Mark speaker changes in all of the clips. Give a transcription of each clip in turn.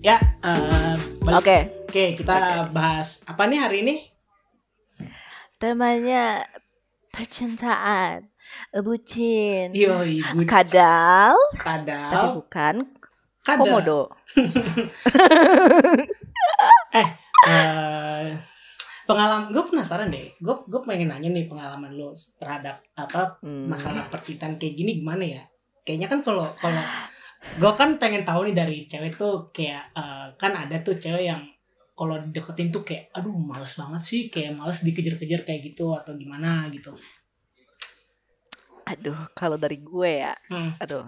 Speaker 1: Ya, balik-
Speaker 2: Oke,
Speaker 1: Oke, kita bahas apa nih hari ini?
Speaker 2: temanya percintaan, bucin,
Speaker 1: Yo, ibu
Speaker 2: kadal, tapi
Speaker 1: kadal,
Speaker 2: bukan
Speaker 1: kadal.
Speaker 2: komodo.
Speaker 1: Eh, pengalaman gue penasaran deh. Gue gue pengen nanya nih pengalaman lo terhadap apa
Speaker 2: Hmm.
Speaker 1: masalah percintaan kayak gini gimana ya? Kayaknya kan kalau kalau gue kan pengen tahu nih dari cewek tuh kayak eh, kan ada tuh cewek yang kalau deketin tuh kayak aduh males banget sih kayak males dikejar-kejar kayak gitu atau gimana gitu.
Speaker 2: Aduh, kalau dari gue ya,
Speaker 1: Hmm.
Speaker 2: aduh,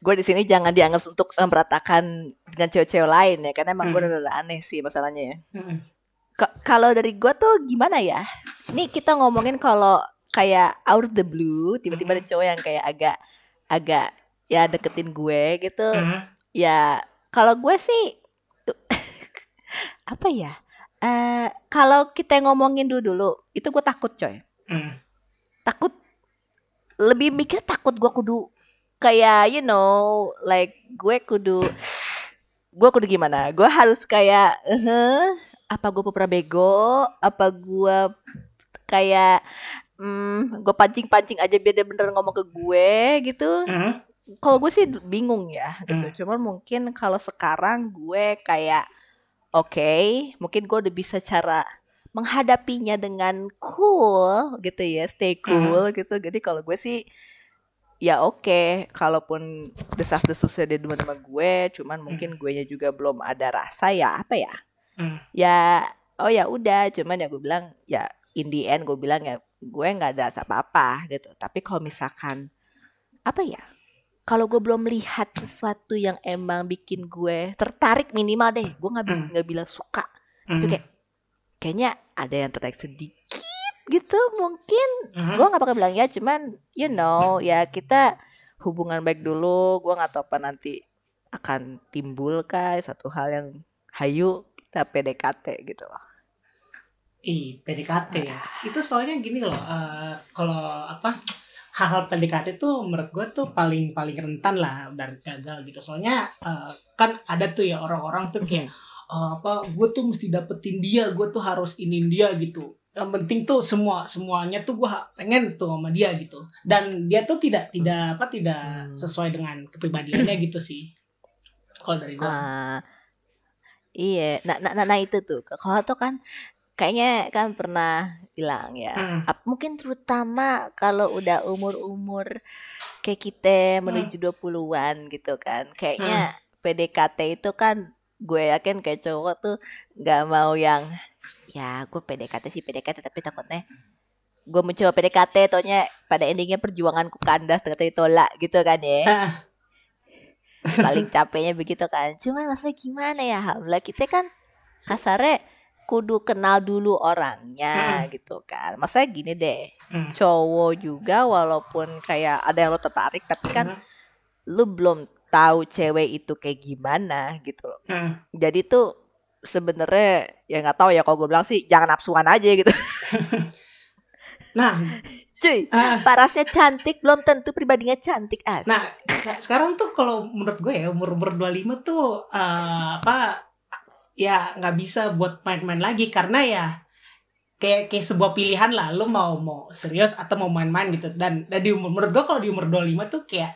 Speaker 2: gue di sini jangan dianggap untuk meratakan dengan cewek-cewek lain ya, karena emang gue
Speaker 1: Hmm.
Speaker 2: udah aneh sih masalahnya ya.
Speaker 1: Hmm.
Speaker 2: Ka- kalau dari gue tuh gimana ya? Nih kita ngomongin kalau kayak out of the blue, tiba-tiba ada cowok yang kayak agak agak ya deketin gue gitu.
Speaker 1: Hmm.
Speaker 2: Ya kalau gue sih apa ya? Eh kalau kita ngomongin dulu dulu, itu gue takut coy.
Speaker 1: Hmm.
Speaker 2: Takut lebih mikir takut gue kudu kayak you know like gue kudu gue kudu gimana? Gue harus kayak eh apa gue pura bego? Apa gue kayak hmm, gue pancing-pancing aja biar dia bener ngomong ke gue gitu
Speaker 1: Hmm.
Speaker 2: Kalau gue sih bingung ya
Speaker 1: Hmm.
Speaker 2: gitu. Cuman mungkin kalau sekarang gue kayak oke, mungkin gue udah bisa cara menghadapinya dengan cool gitu ya, stay cool gitu. Jadi kalau gue sih ya oke, kalaupun desas-desusnya dia demen sama gue, cuman mungkin gue nya juga belum ada rasa ya apa ya?
Speaker 1: Hmm.
Speaker 2: Ya oh ya udah, cuman ya gue bilang ya in the end gue bilang ya gue nggak ada rasa apa-apa gitu. Tapi kalau misalkan apa ya? Kalau gue belum lihat sesuatu yang emang bikin gue tertarik minimal deh gue nggak nggak bilang suka tapi
Speaker 1: Hmm.
Speaker 2: kayak kayaknya ada yang tertarik sedikit gitu mungkin
Speaker 1: Hmm.
Speaker 2: gue nggak bakal bilang ya cuman you know ya kita hubungan baik dulu gue nggak tahu apa nanti akan timbul kah satu hal yang hayu kita PDKT gitu loh
Speaker 1: Ih, PDKT ya. Itu soalnya gini loh, eh, kalau apa hal-hal PDKT tuh menurut gue tuh paling paling rentan lah dari gagal gitu. Soalnya eh, kan ada tuh ya orang-orang tuh kayak "Eh, apa gue tuh mesti dapetin dia, gue tuh harus inin dia gitu. Yang penting tuh semua semuanya tuh gue pengen tuh sama dia gitu. Dan dia tuh tidak tidak apa tidak
Speaker 2: Hmm.
Speaker 1: sesuai dengan kepribadiannya gitu sih. Kalau dari gue.
Speaker 2: Ah, iya, nah, nah, nah, nah itu tuh. Kalau tuh kan kayaknya kan pernah bilang ya.
Speaker 1: Hmm.
Speaker 2: mungkin terutama kalau udah umur-umur kayak kita menuju 20-an gitu kan. Kayaknya PDKT itu kan gue yakin kayak cowok tuh nggak mau yang ya gue PDKT sih PDKT tapi takutnya gue mencoba PDKT taunya pada endingnya perjuanganku kandas ternyata ditolak gitu kan ya
Speaker 1: Ah,
Speaker 2: paling capeknya begitu kan cuman masalah gimana ya Alhamdulillah kita kan kasarnya kudu kenal dulu orangnya gitu kan masalah gini deh
Speaker 1: hmm.
Speaker 2: cowok juga walaupun kayak ada yang lo tertarik tapi kan
Speaker 1: Hmm.
Speaker 2: lu belum tahu cewek itu kayak gimana gitu loh
Speaker 1: Hmm.
Speaker 2: jadi tuh sebenarnya ya nggak tahu ya kalau gue bilang sih jangan nafsuan aja gitu
Speaker 1: Nah,
Speaker 2: cuy
Speaker 1: ah,
Speaker 2: parasnya cantik belum tentu pribadinya cantik as
Speaker 1: Nah, se- sekarang tuh kalau menurut gue ya umur umur 25 tuh eh, apa ya nggak bisa buat main-main lagi karena ya kayak kayak sebuah pilihan lah. Lu mau mau serius atau mau main-main gitu. Dan dan di umur menurut kalau di umur 25 tuh kayak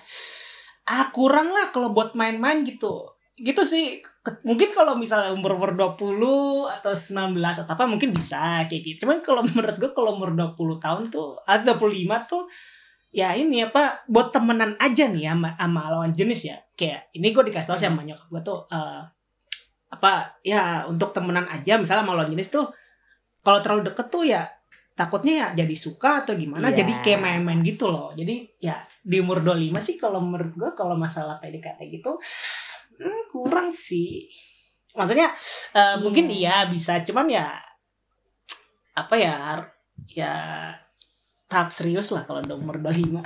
Speaker 1: ah kurang lah kalau buat main-main gitu. Gitu sih. Mungkin kalau misalnya umur umur 20 atau 19 atau apa mungkin bisa kayak gitu. Cuman kalau menurut gue kalau umur 20 tahun tuh atau 25 tuh ya ini apa buat temenan aja nih sama, sama lawan jenis ya. Kayak ini gue dikasih tau sih sama nyokap gue tuh eh, apa ya untuk temenan aja. Misalnya sama lawan jenis tuh kalau terlalu deket tuh ya takutnya ya jadi suka atau gimana.
Speaker 2: Iya.
Speaker 1: jadi kayak main-main gitu loh. Jadi ya di umur 25 sih kalau menurut gue kalau masalah PDKT gitu hmm, kurang sih. Maksudnya eh, mungkin iya bisa. Cuman ya apa ya ya tahap serius lah kalau udah umur 25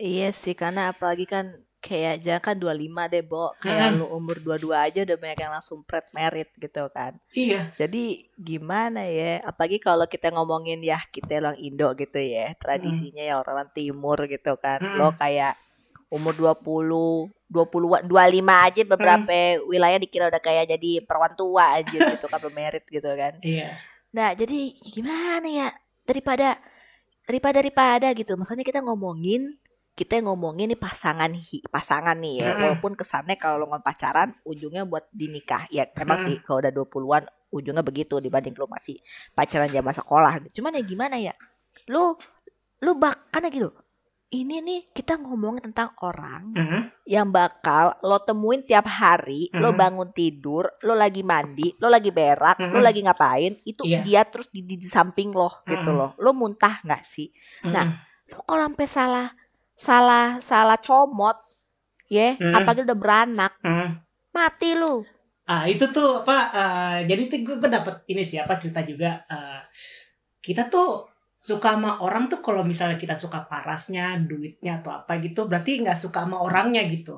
Speaker 2: Iya sih karena apalagi kan kayak jangan kan 25 deh, Bo. Kayak
Speaker 1: Hmm.
Speaker 2: lu umur 22 aja udah banyak yang langsung pret merit gitu kan.
Speaker 1: iya
Speaker 2: Jadi gimana ya? Apalagi kalau kita ngomongin ya kita orang Indo gitu ya, tradisinya ya orang timur gitu kan.
Speaker 1: Hmm.
Speaker 2: Lo kayak umur 20 20 25 aja beberapa wilayah dikira udah kayak jadi perawan tua aja gitu kan merit gitu kan.
Speaker 1: Iya.
Speaker 2: Nah, jadi gimana ya? Daripada daripada daripada gitu. Maksudnya kita ngomongin kita ngomongin nih pasangan hi, pasangan nih ya.
Speaker 1: Mm-mm.
Speaker 2: Walaupun kesannya kalau lo ngomong pacaran ujungnya buat dinikah. Ya memang sih kalau udah 20-an ujungnya begitu dibanding lo masih pacaran zaman sekolah. Cuman ya gimana ya? Lu lu bahkan gitu. Ini nih kita ngomongin tentang orang
Speaker 1: Mhm.
Speaker 2: yang bakal lo temuin tiap hari, lo
Speaker 1: Mhm.
Speaker 2: bangun tidur, lo lagi mandi, lo lagi berak, lo
Speaker 1: Mhm.
Speaker 2: lagi ngapain, itu
Speaker 1: Iya.
Speaker 2: dia terus di, di, di samping lo gitu
Speaker 1: Mhm.
Speaker 2: loh. Lo muntah nggak sih? Nah,
Speaker 1: Mhm.
Speaker 2: Lo kalau sampai salah salah salah comot, ya,
Speaker 1: Mhm.
Speaker 2: apalagi udah beranak,
Speaker 1: Mhm.
Speaker 2: mati lu.
Speaker 1: Ah itu tuh apa? eh, jadi tuh gue, gue dapet ini siapa cerita juga. eh, kita tuh suka sama orang tuh kalau misalnya kita suka parasnya, duitnya atau apa gitu, berarti nggak suka sama orangnya gitu.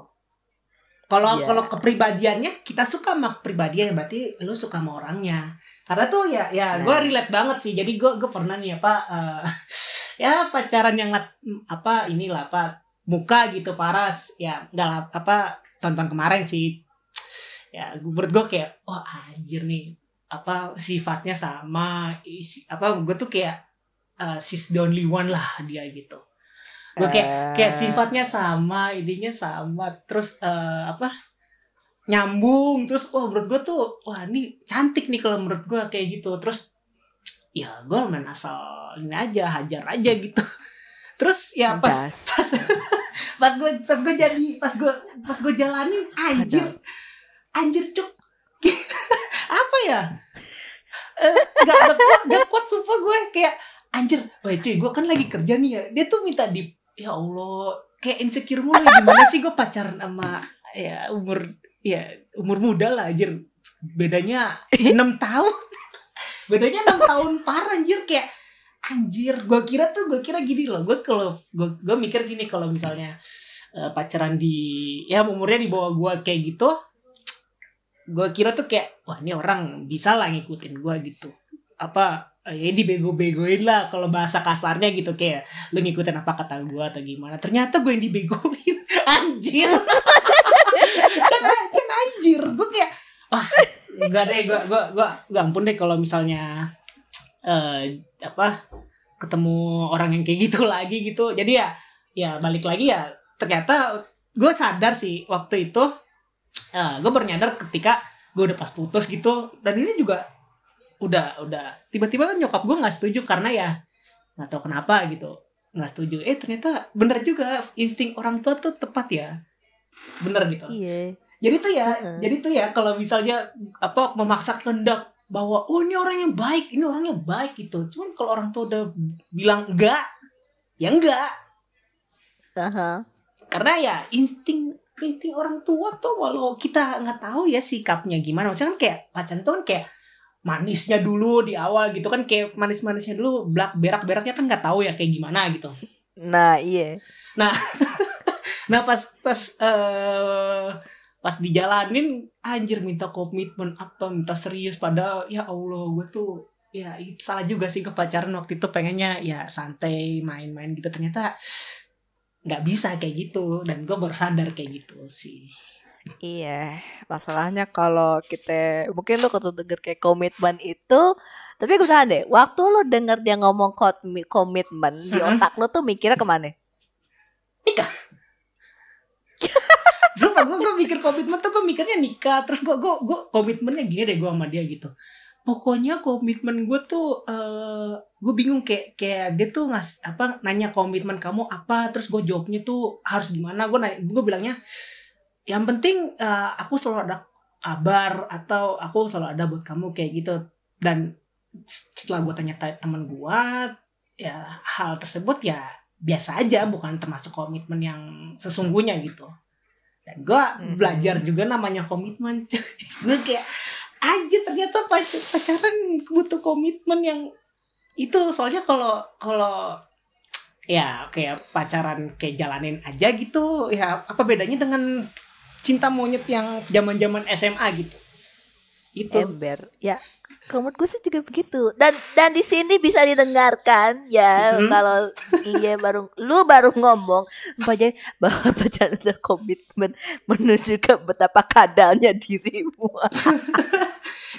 Speaker 1: Kalau
Speaker 2: Iya.
Speaker 1: kalau kepribadiannya kita suka sama kepribadian berarti lu suka sama orangnya. Karena tuh ya ya gue
Speaker 2: Nah.
Speaker 1: relate banget sih. Jadi gue gue pernah nih apa eh, ya pacaran yang apa inilah apa muka gitu paras. Ya nggak lah apa tonton kemarin sih. Ya menurut gue kayak oh anjir nih apa sifatnya sama isi, apa gue tuh kayak uh, she's the only one lah dia gitu. Gue kayak kayak
Speaker 2: Eh,
Speaker 1: sifatnya sama idenya sama terus eh, apa nyambung terus wah menurut gue tuh wah ini cantik nih kalau menurut gue kayak gitu. Terus ya gue main asal ini aja hajar aja gitu. Terus ya pas
Speaker 2: das.
Speaker 1: pas pas gue pas gue jadi pas gue pas gue jalanin anjir anjir cuk. Apa ya? Eh, nggak gak kuat gak kuat sumpah gue. Kayak anjir wah cuy gue kan lagi kerja nih ya. Dia tuh minta di ya allah kayak insecure mulu gimana sih gue pacaran sama ya umur ya umur muda lah anjir. Bedanya enam tahun bedanya enam tahun parah anjir. Kayak anjir gue kira tuh gue kira gini loh. Gue kalau gue mikir gini kalau misalnya eh, pacaran di ya umurnya di bawah gue kayak gitu gue kira tuh kayak wah ini orang bisa lah ngikutin gue gitu. Apa ya dibego-begoin lah kalau bahasa kasarnya gitu. Kayak lu ngikutin apa kata gue atau gimana? Ternyata gue yang dibegoin. Anjir. Kan, kan anjir. Gue kayak wah enggak deh gue gue gue gue ampun deh kalau misalnya eh apa ketemu orang yang kayak gitu lagi gitu. Jadi ya ya balik lagi ya ternyata gue sadar sih waktu itu eh gue baru nyadar ketika gue udah pas putus gitu. Dan ini juga udah udah tiba-tiba kan nyokap gue nggak setuju karena ya nggak tahu kenapa gitu nggak setuju. Eh ternyata bener juga insting orang tua tuh tepat ya. Bener gitu.
Speaker 2: Iya.
Speaker 1: Jadi tuh ya
Speaker 2: Heeh.
Speaker 1: jadi tuh ya kalau misalnya apa memaksa kehendak bahwa oh ini orang yang baik ini orangnya baik gitu cuman kalau orang tua udah bilang enggak ya enggak
Speaker 2: Aha.
Speaker 1: karena ya insting insting orang tua tuh walau kita nggak tahu ya sikapnya gimana maksudnya kan kayak pacaran itu kan kayak manisnya dulu di awal gitu kan kayak manis-manisnya dulu belak berak beraknya kan nggak tahu ya kayak gimana gitu
Speaker 2: Nah, iya.
Speaker 1: nah pas pas eh pas dijalanin anjir minta komitmen apa minta serius padahal ya Allah gue tuh ya salah juga sih ke pacaran waktu itu pengennya ya santai main-main gitu. Ternyata nggak bisa kayak gitu dan gue baru sadar kayak gitu sih.
Speaker 2: Iya, masalahnya kalau kita mungkin lo denger kayak komitmen itu, tapi gue tanya deh, waktu lo denger dia ngomong komi- komitmen di otak lo tuh mikirnya ke mana?
Speaker 1: Sumpah gue gue mikir komitmen tuh gue mikirnya nikah. Terus gue gue gue komitmennya gini deh gue sama dia gitu. Pokoknya komitmen gue tuh eh gue bingung kayak kayak dia tuh ngas apa nanya komitmen kamu apa terus gue jawabnya tuh harus gimana. Gue nanya gue bilangnya yang penting eh, aku selalu ada kabar atau aku selalu ada buat kamu kayak gitu. Dan setelah gue tanya ta- teman gue ya hal tersebut ya biasa aja bukan termasuk komitmen yang sesungguhnya gitu dan gue
Speaker 2: Mhm.
Speaker 1: belajar juga namanya komitmen gue kayak aja ternyata pac- pacaran butuh komitmen yang itu soalnya kalau kalau ya kayak pacaran kayak jalanin aja gitu ya apa bedanya dengan cinta monyet yang zaman zaman SMA gitu Gitu.
Speaker 2: ember ya menurut gue sih juga begitu dan dan di sini bisa didengarkan ya
Speaker 1: Mhm.
Speaker 2: kalau iya baru lu baru ngomong pacar bahwa pacaran komitmen menunjukkan betapa kadalnya dirimu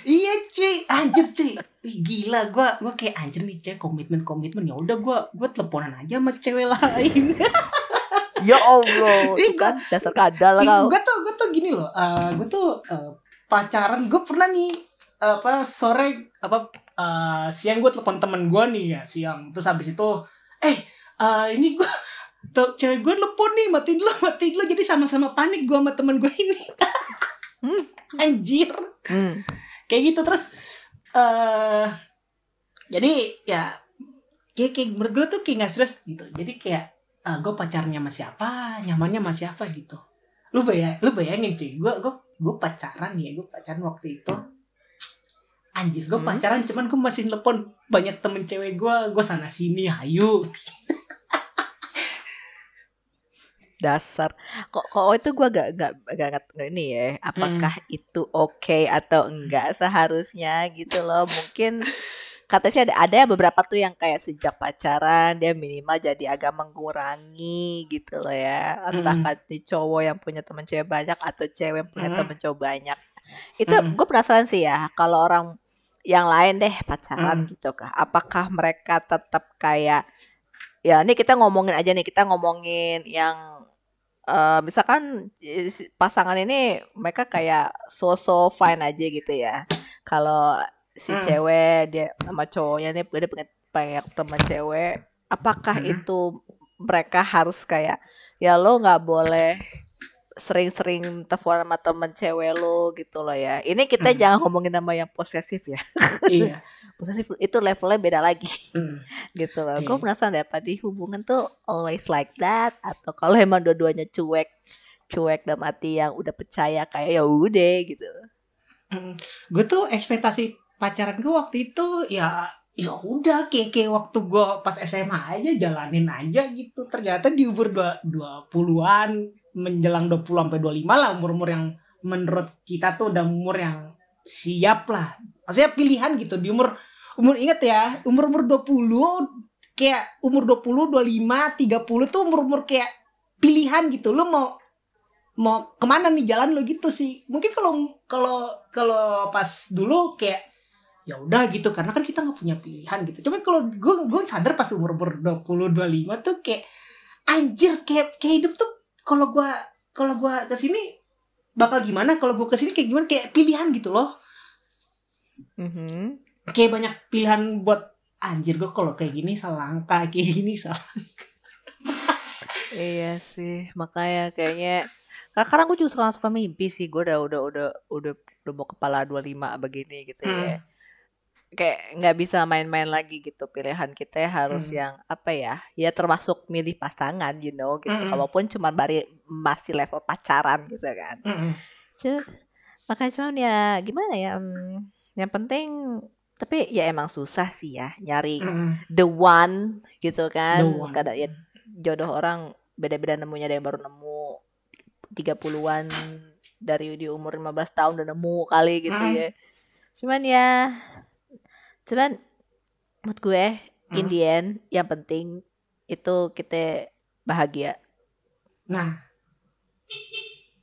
Speaker 1: Iya cuy, anjir cuy. Gila gua gua kayak anjir nih cewek komitmen komitmen ya udah gua gua teleponan aja sama cewek lain.
Speaker 2: ya allah
Speaker 1: Ih,
Speaker 2: itu kan dasar kadal kau
Speaker 1: gua tuh gua tuh gini loh. eh gua tuh eh, pacaran gua pernah nih apa sore apa eh, siang gua telepon temen gua nih ya siang. Terus habis itu eh eh, ini gua tuh cewek gue telepon nih matiin dulu matiin dulu. Jadi sama-sama panik gua sama temen gue ini.
Speaker 2: Hmm.
Speaker 1: anjir.
Speaker 2: Hmm.
Speaker 1: kayak gitu terus eh jadi ya kayak, kayak menurut gue tuh kayak gak serius gitu. Jadi kayak gue pacarnya sama siapa? Nyamannya sama siapa? gitu lu bayang lu bayangin cuy gue gue gue pacaran ya gue pacaran waktu itu. Anjir gue
Speaker 2: Hmm.
Speaker 1: pacaran cuman gue masih telepon banyak temen cewek gue gue sana sini hayu.
Speaker 2: Dasar. Kok kok itu gua gak gak gak, gak, gak ini ya apakah itu oke atau enggak seharusnya gitu loh. Mungkin katanya sih ada ada beberapa tuh yang kayak sejak pacaran dia minimal jadi agak mengurangi gitu loh ya entah
Speaker 1: Mm.
Speaker 2: kan cowok yang punya teman cewek banyak atau cewek yang punya
Speaker 1: Mm.
Speaker 2: teman cowok banyak itu
Speaker 1: Mm.
Speaker 2: gue penasaran sih ya kalau orang yang lain deh pacaran
Speaker 1: Mm.
Speaker 2: gitu kah apakah mereka tetap kayak ya ini kita ngomongin aja nih kita ngomongin yang eh misalkan eh, pasangan ini mereka kayak so-so fine aja gitu ya. Kalau si
Speaker 1: Hmm.
Speaker 2: cewek dia sama cowoknya nih dia pengen pengen teman cewek, apakah
Speaker 1: Hmm.
Speaker 2: itu mereka harus kayak ya lo nggak boleh sering-sering telepon sama temen cewek lo gitu loh ya. Ini kita
Speaker 1: Hmm.
Speaker 2: jangan ngomongin nama yang posesif ya.
Speaker 1: iya
Speaker 2: Posesif itu levelnya beda lagi
Speaker 1: Mm.
Speaker 2: gitu loh.
Speaker 1: Iya.
Speaker 2: Gue penasaran deh apa di hubungan tuh always like that atau kalau emang dua-duanya cuek, cuek dalam arti yang udah percaya kayak ya udah gitu.
Speaker 1: gue tuh ekspektasi pacaran gue waktu itu ya ya udah kayak waktu gue pas SMA aja jalanin aja gitu. Ternyata di umur dua dua puluhan menjelang 20 sampai 25 lah umur-umur yang menurut kita tuh udah umur yang siap lah. Maksudnya pilihan gitu di umur umur inget ya umur umur 20 kayak umur 20 25 30 tuh umur umur kayak pilihan gitu. Lo mau mau ke mana nih jalan lo gitu sih. Mungkin kalau kalau kalau pas dulu kayak ya udah gitu karena kan kita nggak punya pilihan gitu cuman kalau gue gue sadar pas umur umur 20 25 tuh kayak anjir kayak kayak hidup tuh kalau gue kalau gue ke sini bakal gimana kalau gue ke sini kayak gimana kayak pilihan gitu loh
Speaker 2: Mhm.
Speaker 1: kayak banyak pilihan buat anjir gue kalau kayak gini salah langkah kayak gini salah
Speaker 2: Iya sih, makanya kayaknya kadang gue juga suka suka mimpi sih. Gue udah udah udah udah udah mau kepala 25 begini gitu ya. Kayak nggak bisa main-main lagi gitu. Pilihan kita harus
Speaker 1: Hmm.
Speaker 2: yang apa ya? Ya termasuk milih pasangan, you know, gitu.
Speaker 1: Mm-mm.
Speaker 2: Walaupun cuma bari masih level pacaran gitu kan.
Speaker 1: Mm-mm.
Speaker 2: Cuh, makanya cuman ya gimana ya? hmm, yang penting tapi ya emang susah sih ya nyari
Speaker 1: Mm-mm.
Speaker 2: the one gitu kan.
Speaker 1: The one.
Speaker 2: Kadang ya jodoh orang beda-beda nemunya ada yang baru nemu 30-an dari di umur 15 tahun udah nemu kali gitu
Speaker 1: Mm.
Speaker 2: ya. Cuman ya cuman menurut gue in
Speaker 1: Mm.
Speaker 2: the end yang penting itu kita bahagia.
Speaker 1: Nah,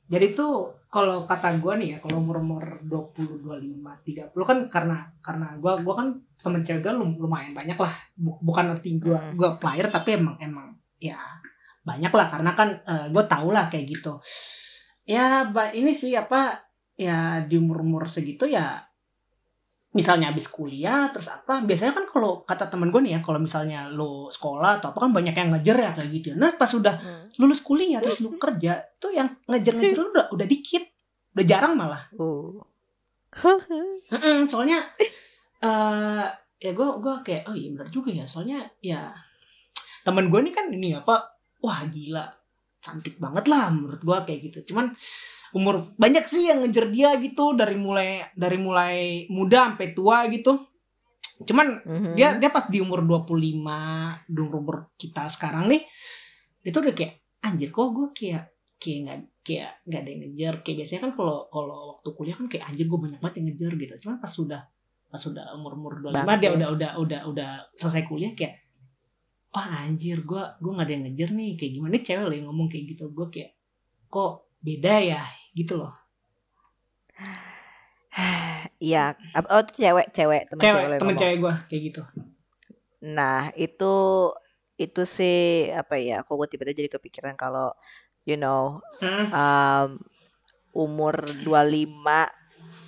Speaker 1: jadi tuh kalau kata gue nih ya, kalau umur-umur 20, 25, 30 kan karena karena gue gua kan temen cewek gue lum- lumayan banyak lah. Bu- Bukan arti gue
Speaker 2: Hmm.
Speaker 1: gue player tapi emang emang ya banyak lah karena kan gue tau lah kayak gitu. Ya, ini sih apa ya di umur-umur segitu ya misalnya habis kuliah terus apa biasanya kan kalau kata temen gue nih ya kalau misalnya lo sekolah atau apa kan banyak yang ngejar ya kayak gitu. Nah pas udah lulus kuliah terus lu kerja tuh yang ngejar-ngejar lu udah udah dikit udah jarang malah.
Speaker 2: Oh.
Speaker 1: Mm-mm, soalnya eh ya gue gua kayak oh iya benar juga ya. Soalnya ya temen gue nih kan ini apa wah gila cantik banget lah menurut gue kayak gitu. Cuman umur banyak sih yang ngejar dia gitu dari mulai dari mulai muda sampai tua gitu. Cuman
Speaker 2: Mhm.
Speaker 1: dia dia pas di umur 25 di umur kita sekarang nih itu udah kayak anjir kok gue kayak kayak nggak kayak nggak ada yang ngejar. Kayak biasanya kan kalau kalau waktu kuliah kan kayak anjir gue banyak banget yang ngejar gitu. Cuman pas sudah pas sudah umur umur dua lima dia udah udah udah udah selesai kuliah kayak wah anjir gue gue nggak ada yang ngejar nih. Kayak gimana nih cewek loh yang ngomong kayak gitu? Gue kayak kok beda ya gitu loh
Speaker 2: Iya, oh itu cewek, cewek,
Speaker 1: temen cewek, cewek temen cewek gue kayak gitu.
Speaker 2: Nah itu itu sih apa ya? Kok gue tiba-tiba jadi kepikiran kalau you know hmm. um, umur 25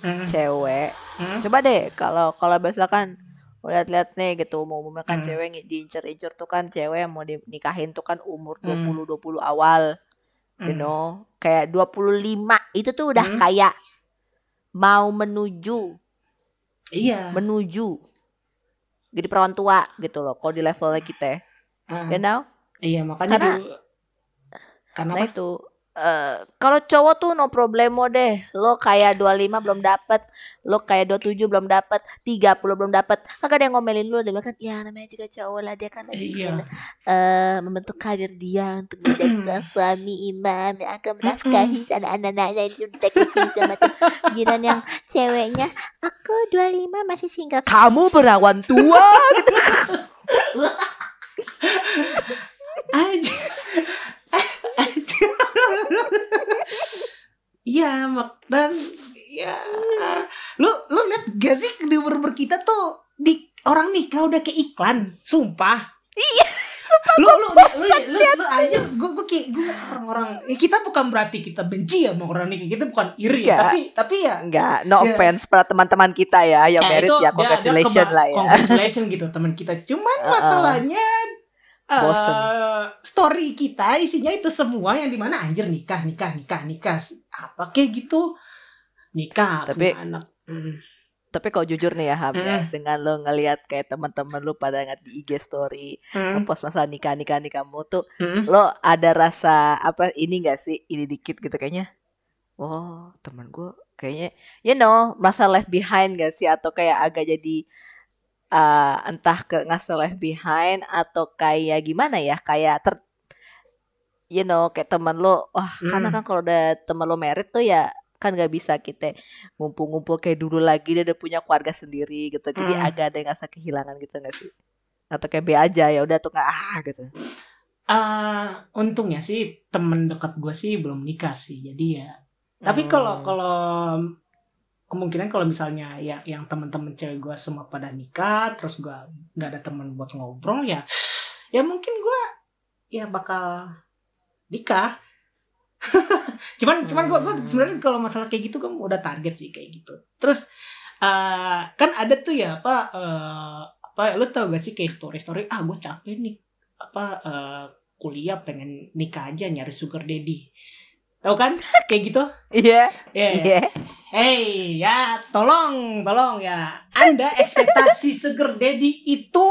Speaker 2: hmm. cewek. Hmm. Coba deh kalau kalau kan lihat-lihat nih gitu umum-umumnya kan hmm. cewek diincer-incer tuh kan cewek yang mau dinikahin tuh kan umur 20 hmm. 20 awal. Hmm. You know, kayak 25 itu tuh udah hmm. kayak mau menuju.
Speaker 1: Iya.
Speaker 2: Menuju. Jadi perawan tua gitu loh kalau di levelnya kita uh, you know?
Speaker 1: Iya makanya karena, dulu,
Speaker 2: karena nah itu Uh, kalau cowok tuh no problemo deh. Lo kayak 25 belum dapet, lo kayak 27 belum dapet, 30 belum dapet. Kagak ada yang ngomelin lu, dia bilang kan ya namanya juga cowok lah dia kan lagi iya. uh, membentuk karir dia untuk menjadi suami imam yang akan menafkahi anak-anaknya sudah segala macam. Giliran yang ceweknya aku 25 masih single. Kamu berawan tua gitu.
Speaker 1: Aja. Iya, mak dan ya lu lu lihat gak sih di umur kita tuh di orang nikah udah kayak iklan, sumpah.
Speaker 2: Iya.
Speaker 1: Lu lu, lu, lu, lu, lu aja gue gue kayak gue orang-orang ya kita bukan berarti kita benci ya sama orang nikah kita bukan iri ya, tapi tapi ya
Speaker 2: enggak no ya. offense para teman-teman kita ya yang eh, merit ya congratulations lah ya
Speaker 1: congratulations gitu teman kita cuman uh -uh. masalahnya Bosen. Uh, story kita isinya itu semua yang di mana anjir nikah nikah nikah nikah apa kayak gitu nikah
Speaker 2: tapi anak hmm. tapi kalau jujur nih ya Ham ya, hmm. dengan lo ngelihat kayak teman-teman lo pada ngat di IG story hmm. post masalah nikah nikah nikah kamu tuh hmm. lo ada rasa apa ini gak sih ini dikit gitu kayaknya oh teman gue kayaknya you know masa left behind gak sih atau kayak agak jadi uh, entah ke ngasih left behind atau kayak gimana ya kayak ter you know kayak teman lo wah mm. karena kan kalau udah teman lo merit tuh ya kan nggak bisa kita ngumpul-ngumpul kayak dulu lagi dia udah punya keluarga sendiri gitu jadi mm. agak ada yang ngerasa kehilangan gitu nggak sih atau kayak B aja ya udah tuh nggak ah gitu
Speaker 1: uh, untungnya sih temen dekat gue sih belum nikah sih jadi ya tapi kalau hmm. kalau kemungkinan kalau misalnya ya yang teman-teman cewek gue semua pada nikah terus gue nggak ada teman buat ngobrol ya ya mungkin gue ya bakal nikah cuman hmm. cuman gue gue sebenarnya kalau masalah kayak gitu kan udah target sih kayak gitu terus uh, kan ada tuh ya apa uh, apa lu tau gak sih kayak story story ah gue capek nih apa uh, kuliah pengen nikah aja nyari sugar daddy Tahu kan? Kayak gitu.
Speaker 2: Iya.
Speaker 1: Iya. Iya. Hey, ya tolong, tolong ya. Anda ekspektasi Sugar Daddy itu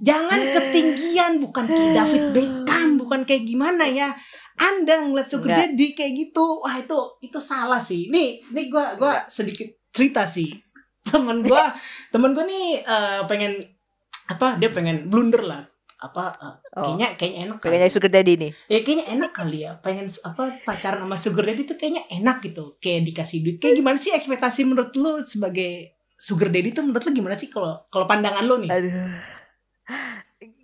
Speaker 1: jangan ketinggian, bukan kayak David Beckham, bukan kayak gimana ya. Anda ngeliat Sugar Enggak. Daddy kayak gitu, wah itu itu salah sih. Nih, nih gua gua sedikit cerita sih. Temen gua, temen gua nih uh, pengen apa? Dia pengen blunder lah apa uh, oh. kayaknya kayaknya enak
Speaker 2: kayaknya sugar daddy nih.
Speaker 1: Ya kayaknya enak kali ya. Pengen apa pacaran sama sugar daddy tuh kayaknya enak gitu. Kayak dikasih duit. Kayak gimana sih ekspektasi menurut lu sebagai sugar daddy tuh menurut lu gimana sih kalau kalau pandangan lu nih?
Speaker 2: Aduh.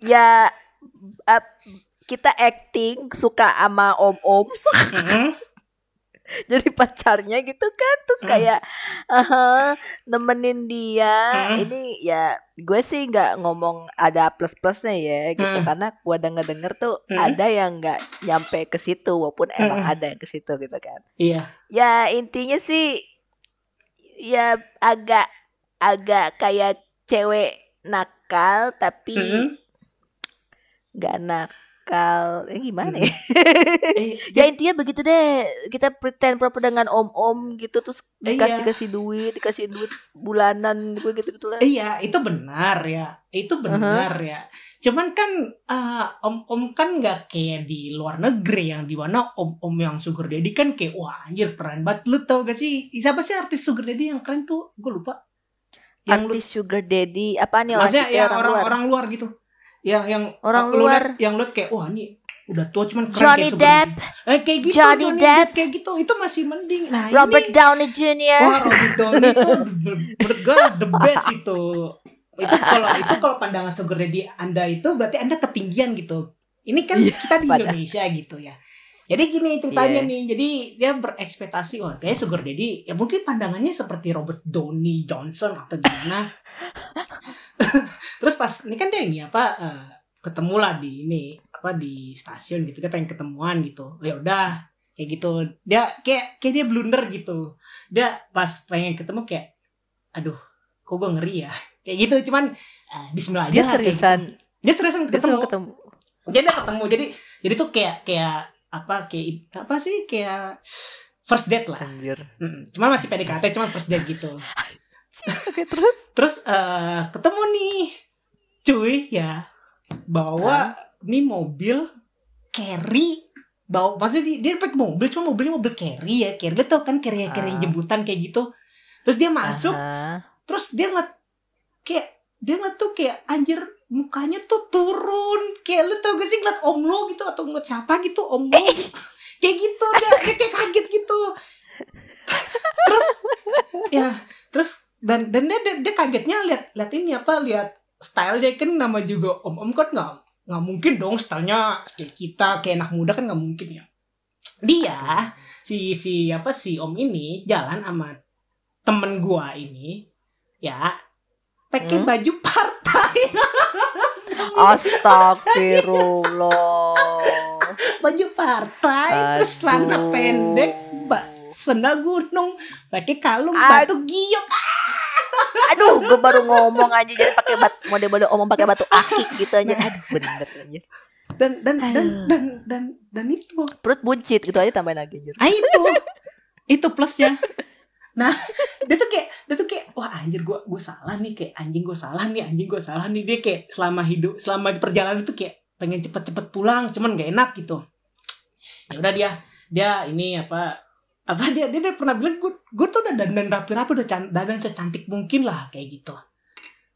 Speaker 2: Ya uh, kita acting suka sama om om jadi pacarnya gitu kan terus hmm. kayak uh, nemenin dia hmm. ini ya gue sih nggak ngomong ada plus plusnya ya gitu hmm. karena gue denger denger tuh ada yang nggak nyampe ke situ walaupun emang ada yang ke situ gitu kan
Speaker 1: iya
Speaker 2: ya intinya sih ya agak agak kayak cewek nakal tapi nggak hmm. nak nakal eh, gimana ya? Eh, ya intinya begitu deh kita pretend proper dengan om om gitu terus dikasih iya. kasih duit dikasih duit bulanan gue gitu gitu lah.
Speaker 1: Iya itu benar ya itu benar uh-huh. ya. Cuman kan uh, om om kan nggak kayak di luar negeri yang di mana om om yang sugar daddy kan kayak wah anjir keren banget. Lu tau gak sih siapa sih artis sugar daddy yang keren tuh? Gue lupa.
Speaker 2: Yang artis lu, sugar daddy apa nih
Speaker 1: maksudnya ya orang, orang luar gitu yang yang
Speaker 2: orang luar
Speaker 1: liat, yang lihat kayak wah ini udah tua cuman keren
Speaker 2: Johnny
Speaker 1: kayak
Speaker 2: Depp,
Speaker 1: eh, kayak gitu
Speaker 2: Johnny Depp.
Speaker 1: kayak gitu. Itu masih mending. Nah
Speaker 2: Robert
Speaker 1: ini
Speaker 2: Downey Jr.
Speaker 1: wah Robert Downey itu ber- menurut gue the best itu. Itu kalau itu kalau pandangan sugar daddy anda itu berarti anda ketinggian gitu. Ini kan
Speaker 2: Iya,
Speaker 1: kita di. Indonesia gitu ya jadi gini ceritanya
Speaker 2: Iya.
Speaker 1: nih jadi dia berekspektasi wah kayak sugar daddy ya mungkin pandangannya seperti Robert Downey Johnson atau gimana. Terus pas ini kan dia ini apa eh, ketemu lah di ini apa di stasiun gitu dia pengen ketemuan gitu. Ya udah kayak gitu. Dia kayak kayak dia blunder gitu. Dia pas pengen ketemu kayak aduh kok gue ngeri ya? Kayak gitu cuman eh, Bismillah aja
Speaker 2: Dia
Speaker 1: lah, kayak
Speaker 2: seriusan,
Speaker 1: gitu. dia seriusan
Speaker 2: dia
Speaker 1: ketemu.
Speaker 2: selalu ketemu.
Speaker 1: jadi dia ketemu. Jadi jadi tuh kayak kayak apa kayak apa sih kayak first date lah
Speaker 2: Anjir.
Speaker 1: Mm, cuman masih PDKT cuman first date gitu
Speaker 2: Oke, terus?
Speaker 1: terus eh, ketemu nih cuy ya bawa nih mobil carry bawa maksudnya dia, dia pakai mobil cuma mobilnya mobil carry ya carry dia tau kan carry carry
Speaker 2: Ah.
Speaker 1: jemputan kayak gitu terus dia masuk
Speaker 2: Aha.
Speaker 1: terus dia ngeliat kayak dia ngeliat tuh kayak anjir mukanya tuh turun. Kayak lu tau gak sih ngeliat om lo gitu atau ngeliat siapa gitu om lo gitu. kayak gitu dia dia kayak kaget gitu. Terus ya terus dan dan dia dia, dia kagetnya lihat lihat ini apa lihat style dia kan nama juga om om kan nggak nggak mungkin dong stylenya kayak kita kayak anak muda kan nggak mungkin ya. Dia si si apa si om ini jalan sama temen gua ini ya pakai
Speaker 2: Hmm?
Speaker 1: baju partai
Speaker 2: Astagfirullah.
Speaker 1: baju partai terus celana
Speaker 2: Aduh.
Speaker 1: pendek ba- sendal gunung pakai kalung
Speaker 2: Aduh.
Speaker 1: batu giok
Speaker 2: Aduh, gue baru ngomong aja jadi pakai bat model-model omong pakai batu akik gitu aja. Aduh, bener aja.
Speaker 1: dan dan dan
Speaker 2: Aduh.
Speaker 1: dan dan dan itu
Speaker 2: Perut buncit gitu aja tambahin lagi anjir.
Speaker 1: ah itu itu plusnya nah dia tuh kayak dia tuh kayak wah anjir gua gua salah nih kayak anjing gua salah nih anjing gua salah nih. Dia kayak selama hidup selama di perjalanan itu kayak pengen cepet-cepet pulang cuman gak enak gitu. Ya udah dia dia ini apa apa dia dia, dia pernah bilang gue gue tuh udah dandan rapi-rapi udah dandan secantik mungkin lah kayak gitu.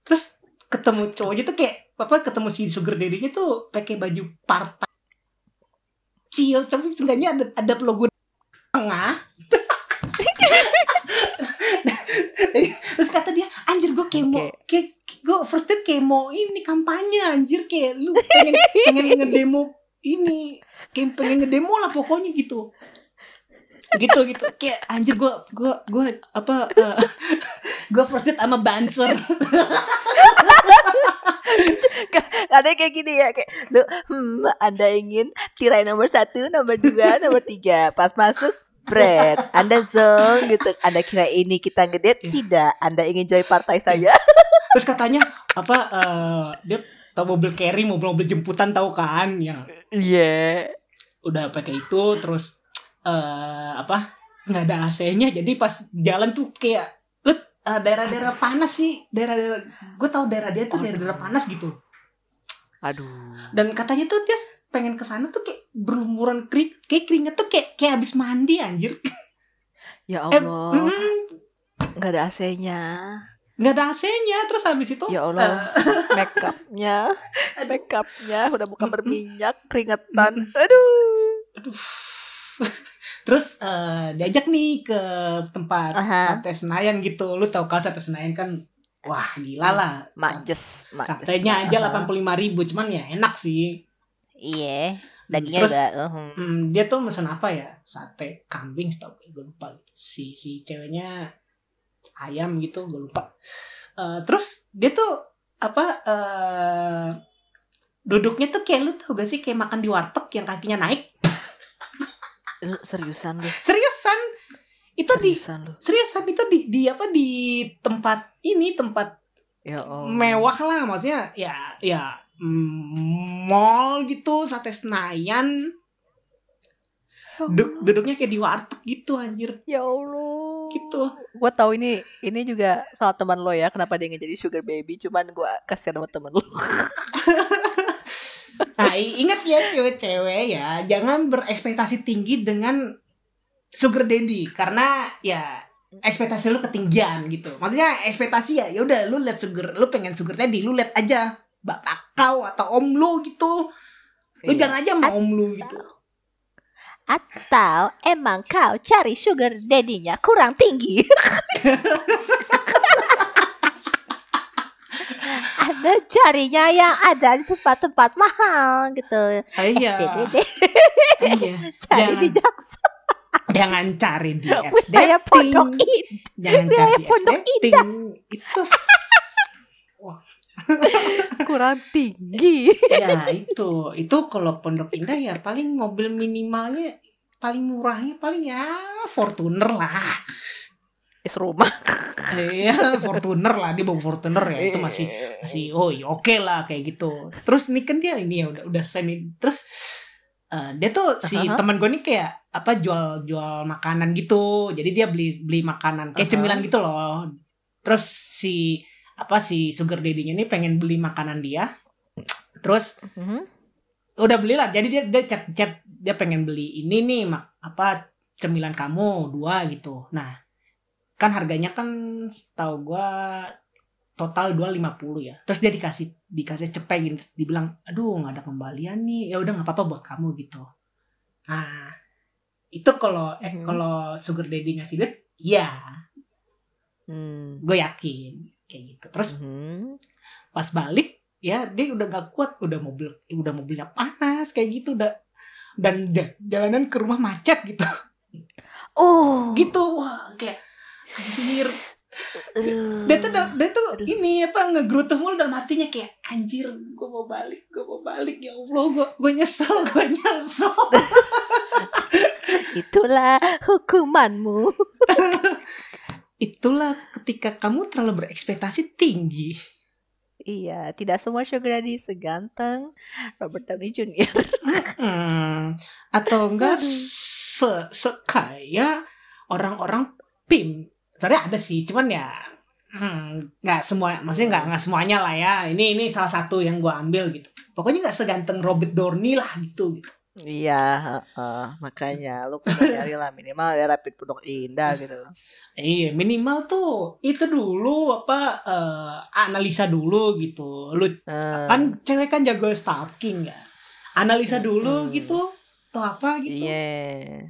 Speaker 1: Terus ketemu cowoknya tuh kayak apa ketemu si sugar daddy-nya tuh pakai baju partai kecil tapi seenggaknya ada ada logo tengah terus kata dia anjir gue kemo
Speaker 2: Oke.
Speaker 1: kayak gue first date kemo ini kampanye anjir kayak lu pengen pengen ngedemo ini kayak pengen ngedemo lah pokoknya gitu gitu gitu kayak anjir gue gue gue apa uh, gue first date sama banser
Speaker 2: Ada yang kayak gini ya kayak lu hmm, Anda ingin tirai nomor satu, nomor dua, nomor tiga. Pas masuk Bread, Anda zong gitu. Anda kira ini kita ngedate?
Speaker 1: Iya.
Speaker 2: Tidak. Anda ingin join partai saya?
Speaker 1: terus katanya apa uh, dia tau mobil carry mobil mobil jemputan tahu kan yang
Speaker 2: Iya.
Speaker 1: udah pakai itu terus eh apa nggak ada AC-nya jadi pas jalan tuh kayak lu eh, daerah-daerah panas sih daerah-daerah gue tahu daerah dia tuh daerah-daerah panas gitu
Speaker 2: Aduh.
Speaker 1: dan katanya tuh dia pengen ke sana tuh kayak berlumuran kering kayak keringet tuh kayak kayak habis mandi anjir
Speaker 2: Ya
Speaker 1: eh,
Speaker 2: Allah.
Speaker 1: mm,
Speaker 2: Nggak ada AC-nya.
Speaker 1: nggak ada AC-nya terus habis itu
Speaker 2: Ya Allah. Make up-nya. Make up-nya udah bukan berminyak, keringetan. Aduh.
Speaker 1: aduh terus eh, diajak nih ke tempat
Speaker 2: Aha.
Speaker 1: sate Senayan gitu lu tau kan sate Senayan kan wah gila lah
Speaker 2: Majes, majes.
Speaker 1: satenya aja delapan puluh lima ribu cuman ya enak sih
Speaker 2: Iya. Dagingnya
Speaker 1: Terus,
Speaker 2: juga. uh, hmm.
Speaker 1: hmm, dia tuh mesen apa ya sate kambing setahu gue lupa si si ceweknya ayam gitu gue lupa Eh, terus dia tuh apa eh duduknya tuh kayak lu tau gak sih kayak makan di warteg yang kakinya naik
Speaker 2: seriusan lu?
Speaker 1: seriusan itu di
Speaker 2: Seriusan lu?
Speaker 1: seriusan itu di di apa di tempat ini tempat
Speaker 2: Ya Allah.
Speaker 1: mewah lah maksudnya ya ya mall gitu sate Senayan Du- duduknya kayak di warteg gitu anjir
Speaker 2: Ya Allah.
Speaker 1: gitu
Speaker 2: Gue tahu ini ini juga salah teman lo ya. Kenapa dia nggak jadi sugar baby? Cuman gue kasihan sama temen lo.
Speaker 1: nah ingat ya cewek-cewek ya jangan berekspektasi tinggi dengan sugar daddy karena ya ekspektasi lu ketinggian gitu maksudnya ekspektasi ya ya udah lu lihat sugar lu pengen sugar daddy lu lihat aja bapak kau atau om lu gitu Lu
Speaker 2: Iya.
Speaker 1: jangan aja mau lu gitu.
Speaker 2: Atau emang kau cari sugar daddy-nya kurang tinggi? Anda carinya yang ada di tempat-tempat mahal gitu.
Speaker 1: Ah, iya.
Speaker 2: SDBD
Speaker 1: iya.
Speaker 2: cari
Speaker 1: Jangan.
Speaker 2: di Jaksa.
Speaker 1: Jangan cari di
Speaker 2: Wilayah Pondok
Speaker 1: dating.
Speaker 2: Indah.
Speaker 1: Jangan cari di
Speaker 2: Pondok.
Speaker 1: Itu
Speaker 2: kurang tinggi.
Speaker 1: ya itu. Itu kalau Pondok Indah ya paling mobil minimalnya paling murahnya paling ya Fortuner lah.
Speaker 2: Is rumah.
Speaker 1: Iya, Fortuner lah dia bawa Fortuner ya itu masih masih oh ya oke lah kayak gitu. Terus ini kan dia ini ya udah udah nih. Terus eh, dia tuh si
Speaker 2: Aha.
Speaker 1: teman gue nih kayak apa jual jual makanan gitu. Jadi dia beli beli makanan kayak
Speaker 2: Aha.
Speaker 1: cemilan gitu loh. Terus si apa si sugar daddy-nya ini pengen beli makanan dia. Terus
Speaker 2: Mhm.
Speaker 1: udah belilah. Jadi dia dia chat chat dia pengen beli ini nih mak apa cemilan kamu dua gitu. Nah, kan harganya kan setahu gua total 250 ya. Terus dia dikasih dikasih cepet gitu. Dibilang, "Aduh, nggak ada kembalian nih. Ya udah nggak apa-apa buat kamu gitu." Nah, itu kalau eh,
Speaker 2: Mhm.
Speaker 1: kalau sugar daddy ngasih duit, ya,
Speaker 2: Hmm.
Speaker 1: gue yakin kayak gitu. Terus
Speaker 2: Mhm.
Speaker 1: pas balik ya dia udah gak kuat udah mobil udah mobilnya panas kayak gitu udah dan ja- jalanan ke rumah macet gitu
Speaker 2: Oh.
Speaker 1: gitu wah kayak anjir
Speaker 2: Aduh.
Speaker 1: dia tuh dia tuh
Speaker 2: Aduh.
Speaker 1: ini apa ngegerutuh mulu dalam hatinya kayak anjir gue mau balik gue mau balik ya allah gue gue nyesel gue nyesel
Speaker 2: Itulah hukumanmu.
Speaker 1: itulah ketika kamu terlalu berekspektasi tinggi
Speaker 2: Iya, tidak semua sugar daddy seganteng Robert Downey Jr.
Speaker 1: Hmm, atau enggak se sekaya orang-orang PIM. Sebenarnya ada sih, cuman ya hmm, nggak semua, maksudnya nggak nggak semuanya lah ya. Ini ini salah satu yang gua ambil gitu. Pokoknya nggak seganteng Robert Downey lah gitu. gitu.
Speaker 2: Iya, heeh, makanya lu kudu nyari lah minimal ya rapid pondok indah gitu.
Speaker 1: Iya, minimal tuh itu dulu apa eh, analisa dulu gitu. Lu
Speaker 2: Eh,
Speaker 1: kan cewek kan jago stalking ya. Analisa dulu
Speaker 2: Hmm.
Speaker 1: gitu atau apa gitu.
Speaker 2: Iya.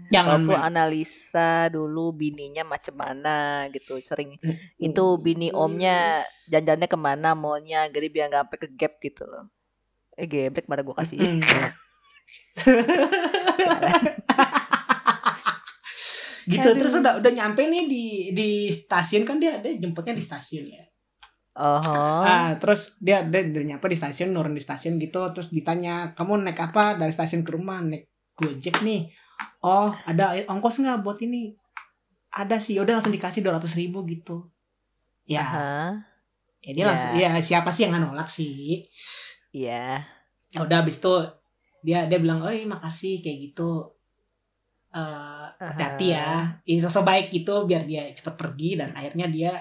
Speaker 1: Jangan
Speaker 2: Kalau
Speaker 1: main.
Speaker 2: analisa dulu bininya macam mana gitu. Sering
Speaker 1: Hmm.
Speaker 2: itu bini omnya jajannya ke mana maunya jadi biar nggak sampai ke gap gitu loh. Eh geblek pada gua kasih.
Speaker 1: Gitu
Speaker 2: Aduh.
Speaker 1: terus udah udah nyampe nih di di stasiun kan dia ada jemputnya di stasiun ya
Speaker 2: Oh.
Speaker 1: ah terus dia dia udah nyampe di stasiun nurun di stasiun gitu terus ditanya kamu naik apa dari stasiun ke rumah naik gojek nih oh ada ongkos nggak buat ini ada sih yaudah langsung dikasih dua ratus ribu gitu ya
Speaker 2: Hah?
Speaker 1: ya dia
Speaker 2: Ya.
Speaker 1: langsung ya siapa sih yang nggak nolak sih
Speaker 2: Iya.
Speaker 1: ya udah abis itu dia dia bilang oh makasih kayak gitu. Eh, hati-hati ya. Ini sosok baik gitu biar dia cepet pergi dan akhirnya dia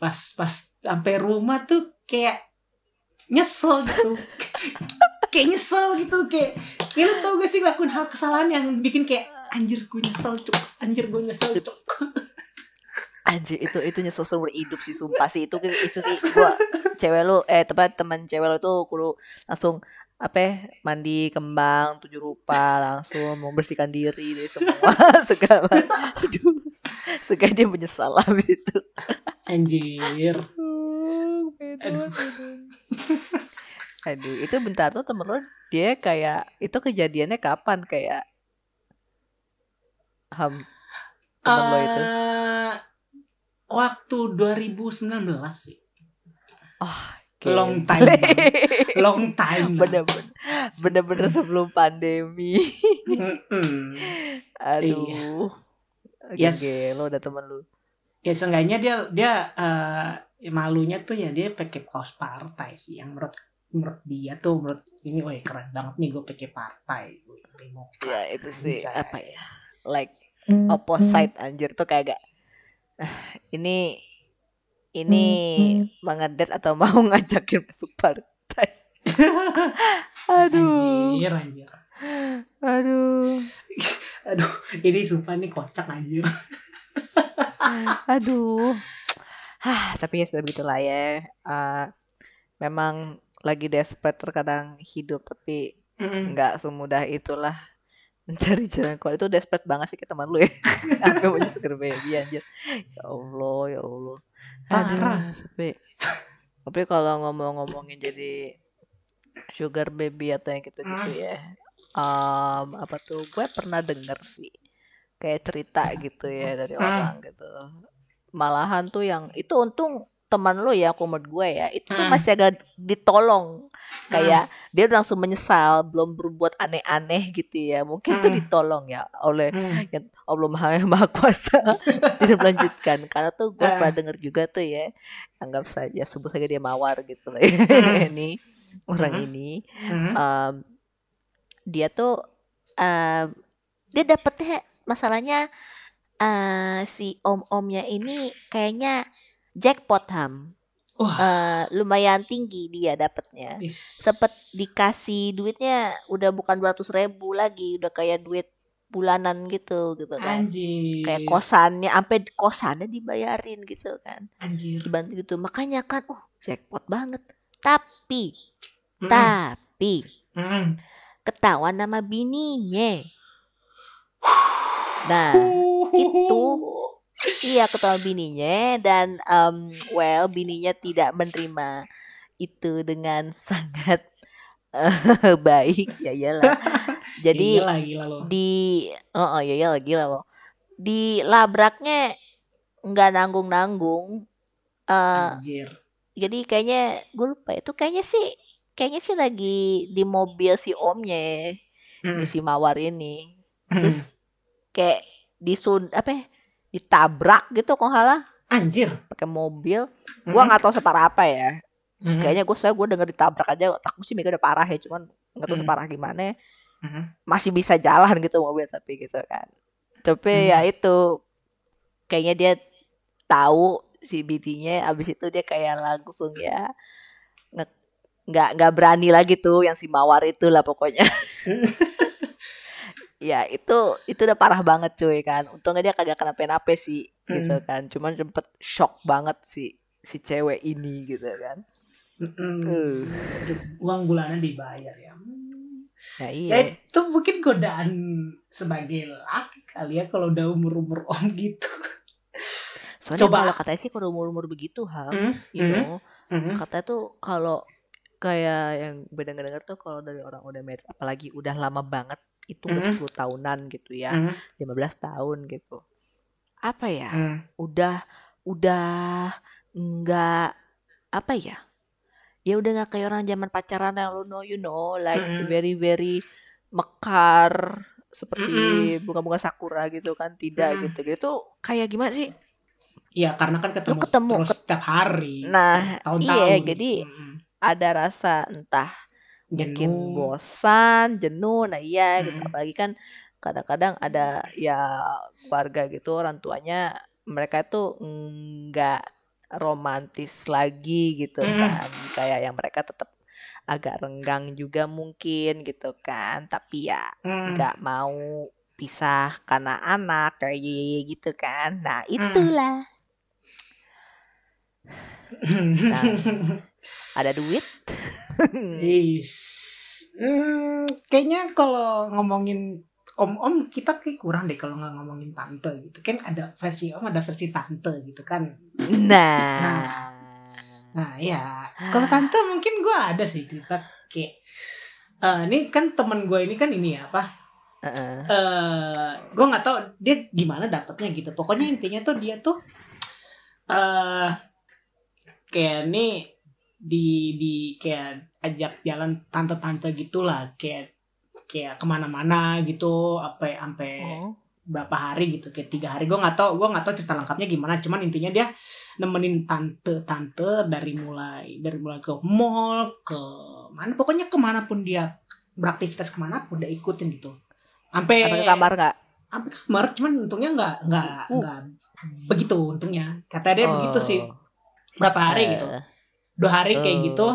Speaker 1: pas pas sampai rumah tuh kayak nyesel gitu. Kayak nyesel gitu kayak kayak lu tau gak sih ngelakuin hal kesalahan yang bikin kayak anjir gue nyesel cuk. Anjir gue nyesel cuk.
Speaker 2: Anjir itu itu nyesel seumur hidup sih sumpah sih. Itu itu sih gua cewek lu eh tempat teman cewek lu tuh kudu langsung apa ya, mandi kembang tujuh rupa langsung membersihkan diri dari semua segala. Aduh segala dia menyesal habis itu
Speaker 1: anjir.
Speaker 2: Aduh. aduh. itu bentar tuh temen lu dia kayak itu kejadiannya kapan? Kayak ham temen lo itu?
Speaker 1: Eh, waktu 2019 sih
Speaker 2: Oke.
Speaker 1: long time long time
Speaker 2: bener-bener. Bener-bener sebelum pandemi. Aduh.
Speaker 1: Yes.
Speaker 2: yes. lo udah temen lu.
Speaker 1: Ya seenggaknya dia dia eh, malunya tuh ya dia pakai kaos partai sih. Yang menurut menurut dia tuh menurut ini wah keren banget nih gue pakai partai Demokrat.
Speaker 2: ya itu sih
Speaker 1: Anjay.
Speaker 2: apa ya like opposite anjir. Tuh kayak gak ah, ini ini mengedet atau mau ngajakin masuk partai? Aduh.
Speaker 1: Anjir anjir.
Speaker 2: Aduh.
Speaker 1: Aduh ini sumpah nih kocak anjir.
Speaker 2: Aduh. Ah tapi ya sudah begitulah ya. Ah, memang lagi desperate terkadang hidup tapi nggak semudah itulah mencari jalan keluar. Itu desperate banget sih ke teman lu ya. Sampai punya sugar baby anjir. Ya Allah ya Allah
Speaker 1: Parah.
Speaker 2: tapi tapi kalau ngomong-ngomongin jadi sugar baby atau yang gitu-gitu ya em, apa tuh gue pernah denger sih kayak cerita gitu ya dari
Speaker 1: Hmm.
Speaker 2: orang gitu malahan tuh yang itu untung teman lo ya menurut gue ya itu tuh
Speaker 1: Hmm.
Speaker 2: masih agak ditolong kayak dia udah langsung menyesal belum berbuat aneh-aneh gitu ya mungkin tuh
Speaker 1: Hmm.
Speaker 2: ditolong ya oleh
Speaker 1: Mm.
Speaker 2: yang Allah maha maha kuasa tidak melanjutkan karena tuh gue
Speaker 1: Ah.
Speaker 2: pernah denger juga tuh ya anggap saja sebut saja dia mawar gitu lah
Speaker 1: Hmm.
Speaker 2: ini orang
Speaker 1: Hmm.
Speaker 2: ini
Speaker 1: Mm.
Speaker 2: em, dia tuh em, dia dapetnya masalahnya eh si om-omnya ini kayaknya jackpot ham
Speaker 1: Wah.
Speaker 2: Eh, lumayan tinggi dia dapetnya
Speaker 1: Is-
Speaker 2: sempet dikasih duitnya udah bukan 200 ribu lagi udah kayak duit bulanan gitu gitu kan
Speaker 1: anjir.
Speaker 2: kayak kosannya sampai kosannya dibayarin gitu kan
Speaker 1: Anjir.
Speaker 2: dibantu gitu makanya kan oh jackpot banget tapi
Speaker 1: Mm.
Speaker 2: tapi
Speaker 1: Mm.
Speaker 2: ketahuan nama bininya nah itu iya ketahuan bininya dan um, well bininya tidak menerima itu dengan sangat eh, baik ya iyalah jadi
Speaker 1: Gila, gila loh.
Speaker 2: di oh, oh ya ya lagi lah loh di labraknya nggak nanggung nanggung eh
Speaker 1: Anjir.
Speaker 2: jadi kayaknya gue lupa itu kayaknya sih kayaknya sih lagi di mobil si omnya
Speaker 1: Mm.
Speaker 2: di si mawar ini
Speaker 1: Mm.
Speaker 2: terus kayak disun apa ya, ditabrak gitu kok halah
Speaker 1: Anjir.
Speaker 2: pakai mobil gua
Speaker 1: Mm.
Speaker 2: nggak tahu separah apa ya
Speaker 1: Mm.
Speaker 2: kayaknya gue saya gue denger ditabrak aja takut sih mereka udah parah ya cuman nggak tahu
Speaker 1: Mm.
Speaker 2: separah gimana
Speaker 1: Mm.
Speaker 2: masih bisa jalan gitu mobil tapi gitu kan tapi
Speaker 1: Hmm.
Speaker 2: ya itu kayaknya dia tahu si bininya abis itu dia kayak langsung ya nggak nggak berani lagi tuh yang si mawar itu lah pokoknya ya itu itu udah parah banget cuy kan untungnya dia kagak kenapa-napa sih gitu kan cuman sempet shock banget si si cewek ini gitu kan
Speaker 1: Mm-mm.
Speaker 2: Uh.
Speaker 1: Uang bulanan dibayar ya.
Speaker 2: nah
Speaker 1: Ya
Speaker 2: iya
Speaker 1: itu mungkin godaan sebagai laki kali ya kalau udah umur-umur om gitu.
Speaker 2: soalnya
Speaker 1: coba.
Speaker 2: kalau katanya sih kalau umur umur begitu hal
Speaker 1: Mm.
Speaker 2: you
Speaker 1: Mm.
Speaker 2: know
Speaker 1: Mm.
Speaker 2: katanya tuh kalau kayak yang dengar-dengar tuh kalau dari orang udah married apalagi udah lama banget itu
Speaker 1: Mhm.
Speaker 2: 10 tahunan gitu ya
Speaker 1: Mm.
Speaker 2: 15 tahun gitu apa ya
Speaker 1: Mm.
Speaker 2: udah udah nggak apa ya ya udah nggak kayak orang zaman pacaran yang lu know you know like
Speaker 1: Mm-mm.
Speaker 2: very very mekar seperti bunga-bunga sakura gitu kan tidak
Speaker 1: Mm-mm.
Speaker 2: gitu gitu kayak gimana sih
Speaker 1: Iya karena kan ketemu,
Speaker 2: ketemu,
Speaker 1: terus setiap hari.
Speaker 2: Nah,
Speaker 1: tahun-tahun.
Speaker 2: iya, jadi
Speaker 1: Mm.
Speaker 2: ada rasa entah
Speaker 1: jenuh.
Speaker 2: bosan, jenuh. Nah, iya gitu.
Speaker 1: Mm.
Speaker 2: Apalagi kan kadang-kadang ada ya keluarga gitu orang tuanya mereka tuh nggak romantis lagi gitu
Speaker 1: Mm.
Speaker 2: kan. Kayak yang mereka tetap agak renggang juga mungkin gitu kan. Tapi ya
Speaker 1: Mm.
Speaker 2: nggak mau pisah karena anak kayak gitu kan. Nah,
Speaker 1: Mm.
Speaker 2: ada duit.
Speaker 1: Is. Hmm, kayaknya kalau ngomongin om-om kita kayak kurang deh kalau nggak ngomongin tante gitu kan ada versi om ada versi tante gitu kan
Speaker 2: Nah.
Speaker 1: nah ya kalau tante mungkin gue ada sih cerita kayak eh ini kan teman gue ini kan ini ya apa
Speaker 2: Heeh.
Speaker 1: eh gue nggak tahu dia gimana dapetnya gitu pokoknya intinya tuh dia tuh eh kayak nih di di kayak ajak jalan tante-tante gitulah kayak kayak ke mana-mana gitu apa sampai
Speaker 2: Oh.
Speaker 1: berapa hari gitu kayak tiga hari gue nggak tahu gue nggak tahu cerita lengkapnya gimana cuman intinya dia nemenin tante-tante dari mulai dari mulai ke mall ke mana pokoknya ke mana pun dia beraktivitas ke mana pun dia ikutin gitu sampai
Speaker 2: ke kamar nggak?
Speaker 1: sampai kamar cuman untungnya nggak nggak
Speaker 2: Uh.
Speaker 1: nggak begitu untungnya kata dia begitu sih
Speaker 2: Oh.
Speaker 1: Berapa hari
Speaker 2: Eh,
Speaker 1: gitu dua hari kayak
Speaker 2: Oh.
Speaker 1: gitu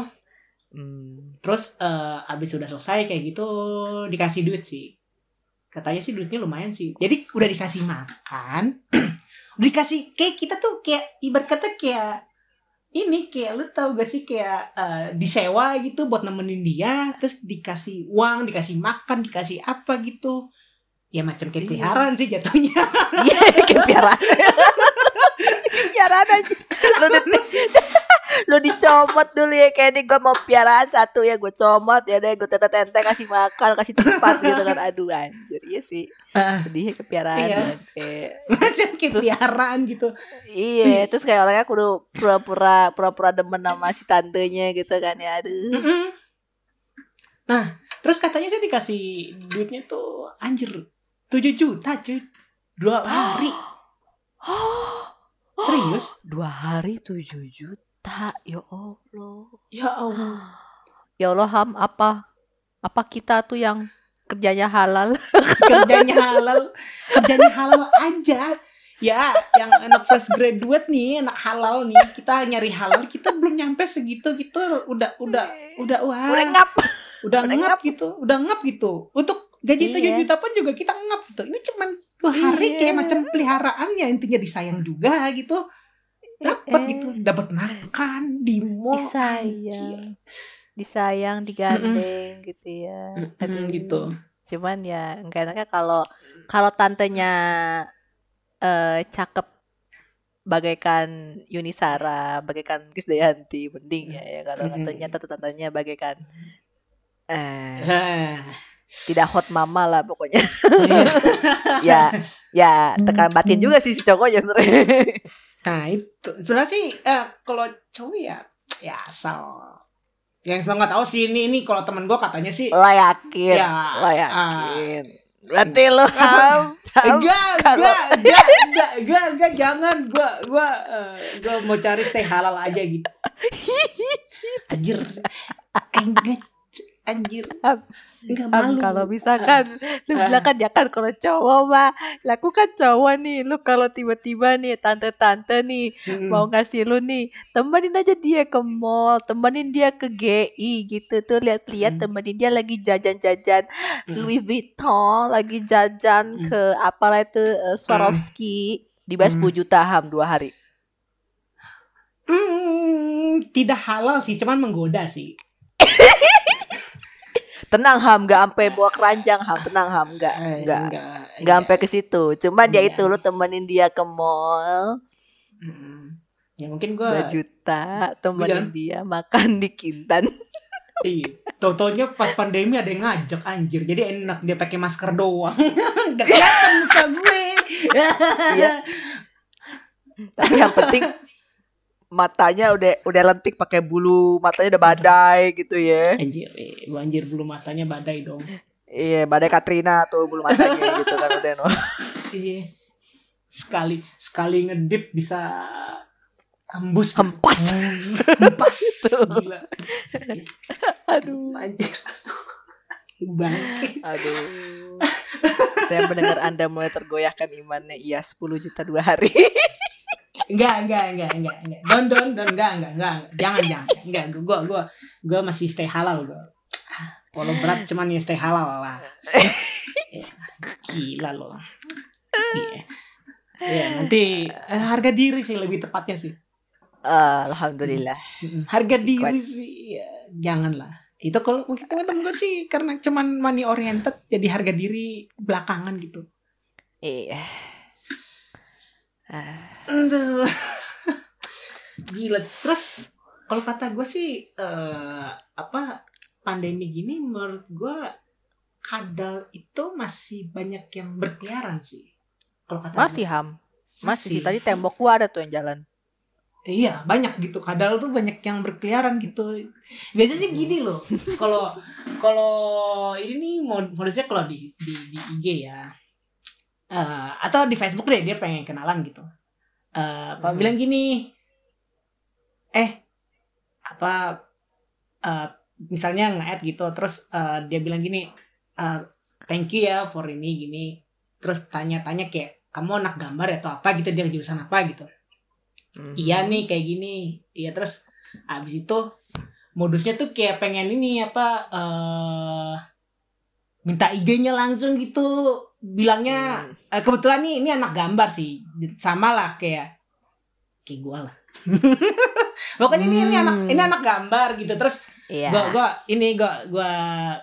Speaker 2: hmm.
Speaker 1: terus eh, abis udah selesai kayak gitu dikasih duit sih katanya sih duitnya lumayan sih jadi udah dikasih makan udah dikasih kayak kita tuh kayak ibarat kata kayak ini kayak lu tau gak sih kayak eh, disewa gitu buat nemenin dia terus dikasih uang dikasih makan dikasih apa gitu ya macam kayak
Speaker 2: Iya.
Speaker 1: peliharaan sih jatuhnya
Speaker 2: Iya, kayak piaraan. piaraan aja. Lu di, lu dicomot dulu ya kayak ini gue mau piaraan satu ya gue comot ya deh gue tete tete kasih makan kasih tempat gitu kan. Aduh anjir iya sih. Sedihnya ke piaraan
Speaker 1: Iya.
Speaker 2: Kayak-
Speaker 1: macam kayak
Speaker 2: Terus-
Speaker 1: peliharaan gitu.
Speaker 2: Iya terus kayak orangnya kudu pura-pura pura-pura demen sama si tantenya gitu kan ya aduh.
Speaker 1: Mm-mm. nah terus katanya sih dikasih duitnya tuh anjir 7 juta cuy dua hari serius?
Speaker 2: Dua hari tujuh juta ya allah.
Speaker 1: Ya Allah.
Speaker 2: Ya allah ham apa? Apa kita tuh yang kerjanya halal?
Speaker 1: Kerjanya halal. Kerjanya halal aja. Ya yang anak fresh graduate nih anak halal nih. Kita nyari halal kita belum nyampe segitu gitu. Udah udah udah wah.
Speaker 2: Udah ngap.
Speaker 1: Udah
Speaker 2: udah
Speaker 1: ngap gitu udah ngap gitu. Untuk gaji
Speaker 2: Iya.
Speaker 1: 7 juta pun juga kita ngap gitu. Ini cuman hari
Speaker 2: Iya.
Speaker 1: kayak macam peliharaan ya intinya disayang juga gitu dapat
Speaker 2: Eh.
Speaker 1: gitu dapat makan di mall anjir.
Speaker 2: disayang disayang digandeng gitu ya
Speaker 1: Mm-mm,
Speaker 2: Aduh.
Speaker 1: gitu
Speaker 2: cuman ya enggak enaknya kalau kalau tantenya eh cakep bagaikan Yunisara bagaikan Krisdayanti mending ya ya kalau tantenya tante tantenya bagaikan eh. Tidak hot mama lah pokoknya. Ya ya tekan batin juga sih si cowoknya sebenarnya.
Speaker 1: Nah itu. Sebenarnya sih eh, kalau cowok ya ya asal. Yang sebenarnya nggak tahu sih ini ini kalau teman gue katanya sih
Speaker 2: lo yakin?
Speaker 1: Ya
Speaker 2: lo yakin? Berarti lo ham ham
Speaker 1: enggak enggak enggak enggak enggak enggak jangan. Gua gua eh, gua mau cari stay halal aja gitu. Anjir. Enggak anjir
Speaker 2: Am,
Speaker 1: malu
Speaker 2: kalau misalkan lu
Speaker 1: Ah.
Speaker 2: bilang kan ya kan kalau cowok mah lakukan cowok nih lu kalau tiba-tiba nih tante-tante nih
Speaker 1: Mm-mm.
Speaker 2: mau ngasih lu nih temenin aja dia ke mall temenin dia ke GI gitu tuh lihat-lihat
Speaker 1: Hmm.
Speaker 2: temenin dia lagi jajan-jajan
Speaker 1: Mm.
Speaker 2: Louis Vuitton lagi jajan
Speaker 1: Hmm.
Speaker 2: ke apalah itu eh, Swarovski dibayar
Speaker 1: Hmm.
Speaker 2: 10 juta ham dua hari
Speaker 1: Hmm, tidak halal sih cuman menggoda sih
Speaker 2: tenang ham nggak sampai bawa keranjang ham tenang ham nggak nggak
Speaker 1: enggak
Speaker 2: nggak sampai ke situ cuman ya
Speaker 1: Iya.
Speaker 2: itu lu temenin dia ke mall
Speaker 1: ya mungkin
Speaker 2: 2
Speaker 1: gua
Speaker 2: juta temenin dia makan di Kintan
Speaker 1: Iya. Tau-taunya pas pandemi ada yang ngajak anjir. Jadi enak dia pakai masker doang. Gak kelihatan muka gue.
Speaker 2: Iya. tapi yang penting matanya udah udah lentik pakai bulu matanya udah badai gitu ya.
Speaker 1: Anjir, eh, anjir bulu matanya badai dong.
Speaker 2: iya badai Katrina tuh bulu matanya gitu kan udah no
Speaker 1: Iya. Sekali sekali ngedip bisa hembus.
Speaker 2: Hempas.
Speaker 1: Hempas gila.
Speaker 2: Aduh.
Speaker 1: Anjir bangke
Speaker 2: aduh. Saya mendengar anda mulai tergoyahkan imannya. Iya 10 juta dua hari
Speaker 1: enggak enggak enggak enggak enggak. Don don don enggak enggak enggak jangan jangan. Enggak gua gua gua masih stay halal gua. Walau berat cuman ya stay halal lah. Gila loh iya. Iya, nanti eh, harga diri sih lebih tepatnya sih.
Speaker 2: Eh, alhamdulillah
Speaker 1: Harga
Speaker 2: Si
Speaker 1: diri
Speaker 2: kuat.
Speaker 1: sih ya, janganlah. Itu kalau mungkin teman-teman gue sih karena cuman money oriented jadi harga diri belakangan gitu.
Speaker 2: iya. Ah,
Speaker 1: Aduh. Gila. Terus kalau kata gue sih eh apa pandemi gini menurut gue kadal itu masih banyak yang berkeliaran sih. Kalau kata
Speaker 2: masih
Speaker 1: gua.
Speaker 2: ham masih, sih
Speaker 1: Masih.
Speaker 2: tadi tembok gua ada tuh yang jalan
Speaker 1: Iya banyak gitu kadal tuh banyak yang berkeliaran gitu. Biasanya gini loh. Kalau kalau ini nih mod- modusnya kalau di di, di IG ya eh, atau di Facebook deh dia pengen kenalan gitu. Eh apa
Speaker 2: Mhm.
Speaker 1: bilang gini, eh apa eh, misalnya nge-add gitu terus eh, dia bilang gini, eh, thank you ya for ini gini. Terus tanya-tanya kayak kamu anak gambar ya atau apa gitu dia jurusan apa gitu
Speaker 2: Mhm.
Speaker 1: iya nih kayak gini iya terus abis itu modusnya tuh kayak pengen ini apa eh minta IG-nya langsung gitu bilangnya
Speaker 2: Hmm.
Speaker 1: eh, kebetulan nih ini anak gambar sih. Sama lah kayak kayak gue lah. Pokoknya ini ini anak
Speaker 2: Hmm.
Speaker 1: ini anak gambar gitu. Terus
Speaker 2: Iya.
Speaker 1: gua gua ini gua gua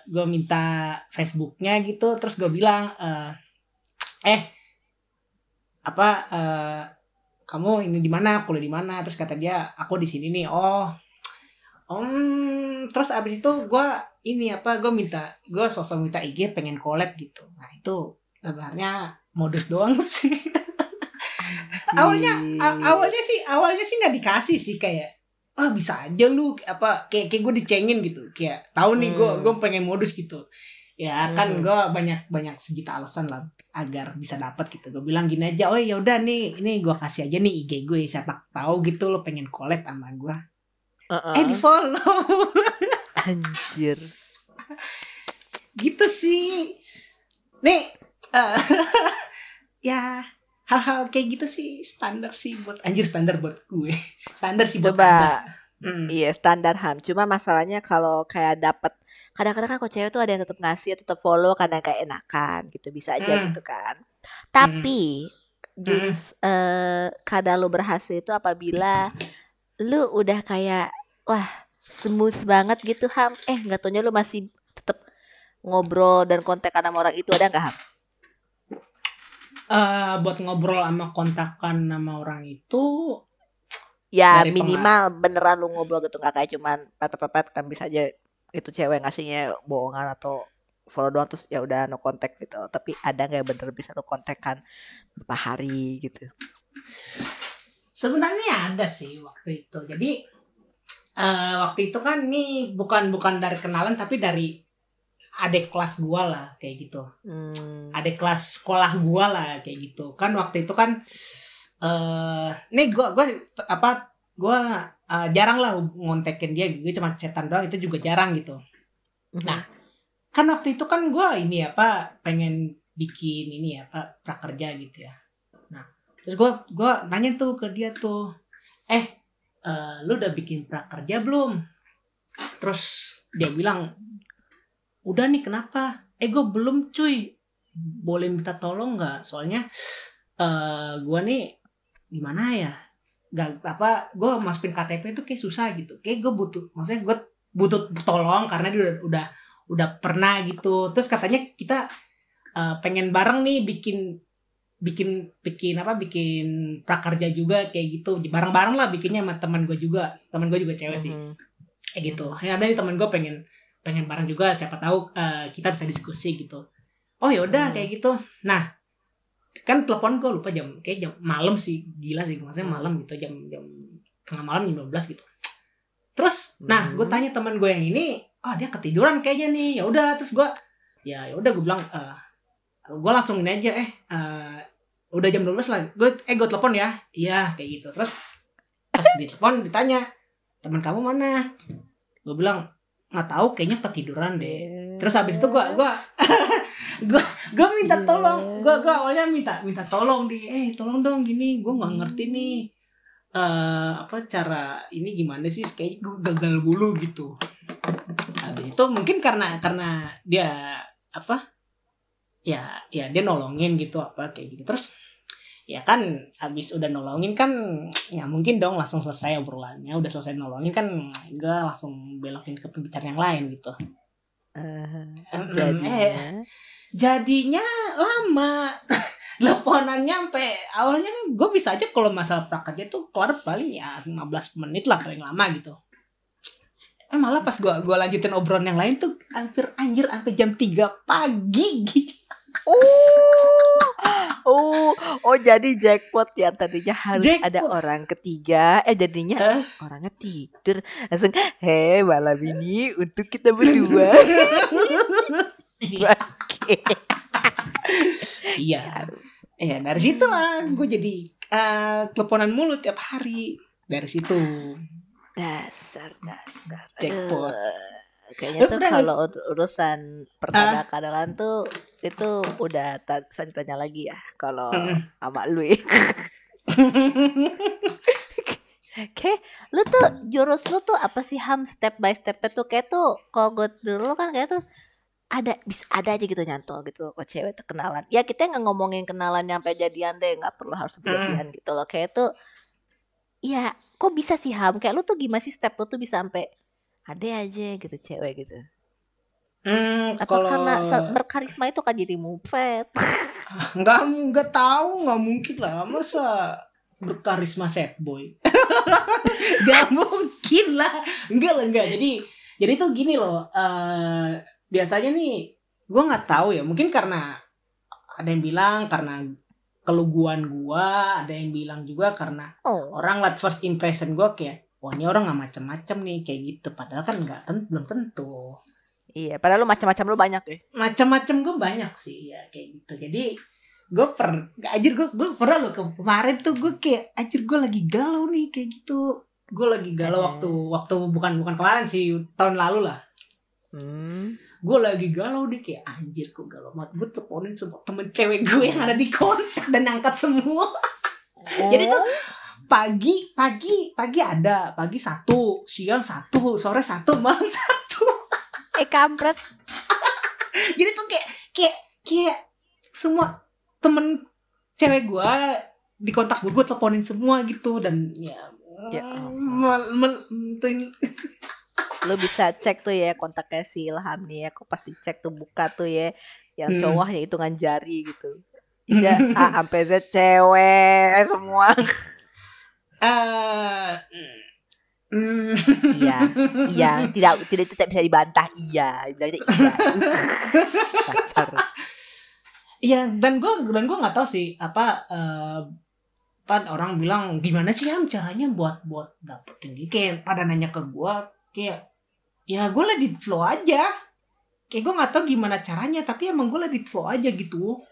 Speaker 1: gua minta Facebooknya gitu. Terus gua bilang eh eh apa eh kamu ini di mana? Kuliah di mana? Terus kata dia aku di sini nih. Oh Om, terus abis itu gua ini apa gue minta gue sosok minta IG pengen collab gitu. Nah itu sebenarnya modus doang sih awalnya awalnya sih awalnya sih nggak dikasih sih kayak ah bisa aja lu apa kayak kayak gue dicengin gitu kayak tahu nih gue
Speaker 2: Hmm.
Speaker 1: gue pengen modus gitu ya kan
Speaker 2: Hmm.
Speaker 1: gue banyak banyak sejuta alasan lah agar bisa dapat gitu gue bilang gini aja oh ya udah nih ini gue kasih aja nih IG gue siapa tahu gitu lo pengen collab sama gue
Speaker 2: Heeh.
Speaker 1: eh di follow
Speaker 2: Anjir.
Speaker 1: gitu sih nih eh, ya hal-hal kayak gitu sih standar sih buat anjir standar buat gue standar sih buat
Speaker 2: Coba
Speaker 1: Anda. Hmm.
Speaker 2: Iya standar ham. Cuma masalahnya kalau kayak dapet kadang-kadang kan kok cewek tuh ada yang tetap ngasih tetap follow karena kayak enakan gitu bisa aja
Speaker 1: Hmm.
Speaker 2: gitu kan. Tapi jurus eh kadang lu berhasil itu apabila lu udah kayak wah smooth banget gitu ham. Eh nggak taunya lu masih tetap ngobrol dan kontak sama orang itu ada nggak ham?
Speaker 1: Eh, buat ngobrol sama kontakan sama orang itu
Speaker 2: Ya
Speaker 1: Dari
Speaker 2: minimal beneran lu ngobrol gitu nggak kayak cuman pepet-pepet kan bisa aja itu cewek ngasihnya bohongan atau follow doang terus ya udah no contact gitu. Tapi ada nggak yang bener bisa lu kontakkan beberapa hari gitu.
Speaker 1: sebenarnya ada sih waktu itu jadi eh waktu itu kan ini bukan bukan dari kenalan tapi dari adik kelas gua lah kayak gitu.
Speaker 2: Hmm.
Speaker 1: adik kelas sekolah gua lah kayak gitu. Kan waktu itu kan eh nih gua gua apa gua eh, jarang lah ngontekin dia. Gue cuma chatan doang itu juga jarang gitu. Nah, kan waktu itu kan gua ini apa pengen bikin ini ya apa prakerja gitu ya. Nah terus gua gua nanya tuh ke dia tuh eh eh, lu udah bikin prakerja belum? Terus dia bilang udah nih kenapa? Eh gue belum cuy. Boleh minta tolong nggak? Soalnya eh gua nih gimana ya? Gak apa gue masukin KTP itu kayak susah gitu. Kayak gue butuh maksudnya gue butuh tolong karena dia udah udah udah pernah gitu. Terus katanya kita eh, pengen bareng nih bikin bikin bikin apa bikin prakerja juga kayak gitu. Bareng-bareng lah bikinnya sama teman gue juga. Teman gue juga cewek sih.
Speaker 2: Mhm.
Speaker 1: kayak gitu. Ya ada nih teman gue pengen pengen bareng juga siapa tahu eh, kita bisa diskusi gitu. Oh ya udah
Speaker 2: Hmm.
Speaker 1: kayak gitu. Nah kan telepon gue lupa jam kayak jam malam sih gila sih maksudnya
Speaker 2: Hmm.
Speaker 1: malam gitu jam jam tengah malam jam 12 gitu. Terus nah
Speaker 2: Hmm.
Speaker 1: gue tanya teman gue yang ini ah dia ketiduran kayaknya nih. Ya udah terus gue ya ya udah gue bilang eh gue langsung ini aja eh eh, udah jam 12 lah gue eh gue telepon ya. Iya kayak gitu. Terus pas ditelepon ditanya teman kamu mana? Gue bilang nggak tahu kayaknya ketiduran deh. Terus habis itu gue gua gua gua minta
Speaker 2: Iya.
Speaker 1: tolong. Gua gua awalnya minta minta tolong di eh tolong dong gini gue nggak ngerti nih eh apa cara ini gimana sih? Kayak gue gagal bulu gitu. Habis itu mungkin karena karena dia apa ya ya dia nolongin gitu apa kayak gitu. Terus ya kan habis udah nolongin kan ya mungkin dong langsung selesai obrolannya. Udah selesai nolongin kan gue langsung belokin ke pembicaraan yang lain gitu.
Speaker 2: Eh,
Speaker 1: Mm,
Speaker 2: jadinya
Speaker 1: eh, jadinya lama. Teleponannya sampai awalnya kan gue bisa aja kalau masalah prakerja tuh keluar paling ya 15 menit lah paling lama gitu. Eh malah pas gue gua lanjutin obrolan yang lain tuh hampir anjir sampai jam 3 pagi gitu
Speaker 2: Oh, oh, oh jadi jackpot ya tadinya harus
Speaker 1: Jackpot.
Speaker 2: ada orang ketiga, eh jadinya
Speaker 1: Eh.
Speaker 2: orangnya tidur langsung, heh malam ini untuk kita berdua.
Speaker 1: Iya ya dari situ lah gue jadi eh, teleponan mulu tiap hari dari situ
Speaker 2: Dasar, dasar.
Speaker 1: Jackpot.
Speaker 2: Aduh. Kayaknya
Speaker 1: Lu
Speaker 2: tuh kalau urusan pertanda kadangan tuh itu udah ta- selanjutnya lagi ya kalau
Speaker 1: Mm-mm.
Speaker 2: sama lu ya. Kayak lu tuh jurus lu tuh apa sih ham step by stepnya tuh kayak tuh kalau gue dulu kan kayak tuh ada bisa ada aja gitu nyantol gitu kok cewek tuh kenalan ya kita nggak ngomongin kenalan nyampe jadian deh nggak perlu harus sampai jadian gitu loh kayak tuh Iya, kok bisa sih Ham? Kayak lu tuh gimana sih step lu tuh bisa sampai ada aja gitu cewek gitu.
Speaker 1: Hmm,
Speaker 2: Apa
Speaker 1: kalau
Speaker 2: karena berkarisma itu kan jadi mupet?
Speaker 1: nggak nggak tahu nggak mungkin lah. Masa berkarisma set boy? Nggak mungkin lah. Enggak lah enggak jadi jadi tuh gini loh eh biasanya nih gue nggak tahu ya. Mungkin karena ada yang bilang karena keluguan gua ada yang bilang juga karena
Speaker 2: Oh,
Speaker 1: orang liat first impression gua kayak wah ini orang nggak macem-macem nih kayak gitu padahal kan nggak ten- belum tentu
Speaker 2: iya. Padahal lu macam-macam lu banyak ya.
Speaker 1: macam-macam gue banyak sih ya kayak gitu jadi gue per anjir gue gue pernah ke- kemarin tuh gue kayak anjir gue lagi galau nih kayak gitu gue lagi galau
Speaker 2: Eh.
Speaker 1: waktu waktu bukan bukan kemarin sih tahun lalu lah
Speaker 2: Hmm.
Speaker 1: gue lagi galau deh kayak anjir gue galau banget gue teleponin semua temen cewek gue yang ada di kontak dan angkat semua Jadi tuh pagi pagi pagi ada pagi satu siang satu sore satu malam satu
Speaker 2: eh kampret.
Speaker 1: jadi tuh kayak kayak kayak semua temen cewek gue di kontak gue gue teleponin semua gitu dan ya
Speaker 2: Ya
Speaker 1: mel- mel- tuh ini-
Speaker 2: Lu bisa cek tuh ya kontaknya si Ilham nih ya. Kok pasti cek tuh buka tuh ya. Yang
Speaker 1: Hmm.
Speaker 2: cowok ya hitungan jari gitu. Bisa A sampai Z cewek semua.
Speaker 1: Mm,
Speaker 2: Iya, iya, tidak tidak tidak bisa dibantah. Iya, bilangnya iya. Kasar.
Speaker 1: Iya dan gue dan gue nggak tahu sih apa eh pan orang bilang gimana sih am caranya buat buat dapetin dia kayak pada nanya ke gue kayak ya gue lagi flow aja kayak gue nggak tahu gimana caranya tapi emang gue lagi flow aja gitu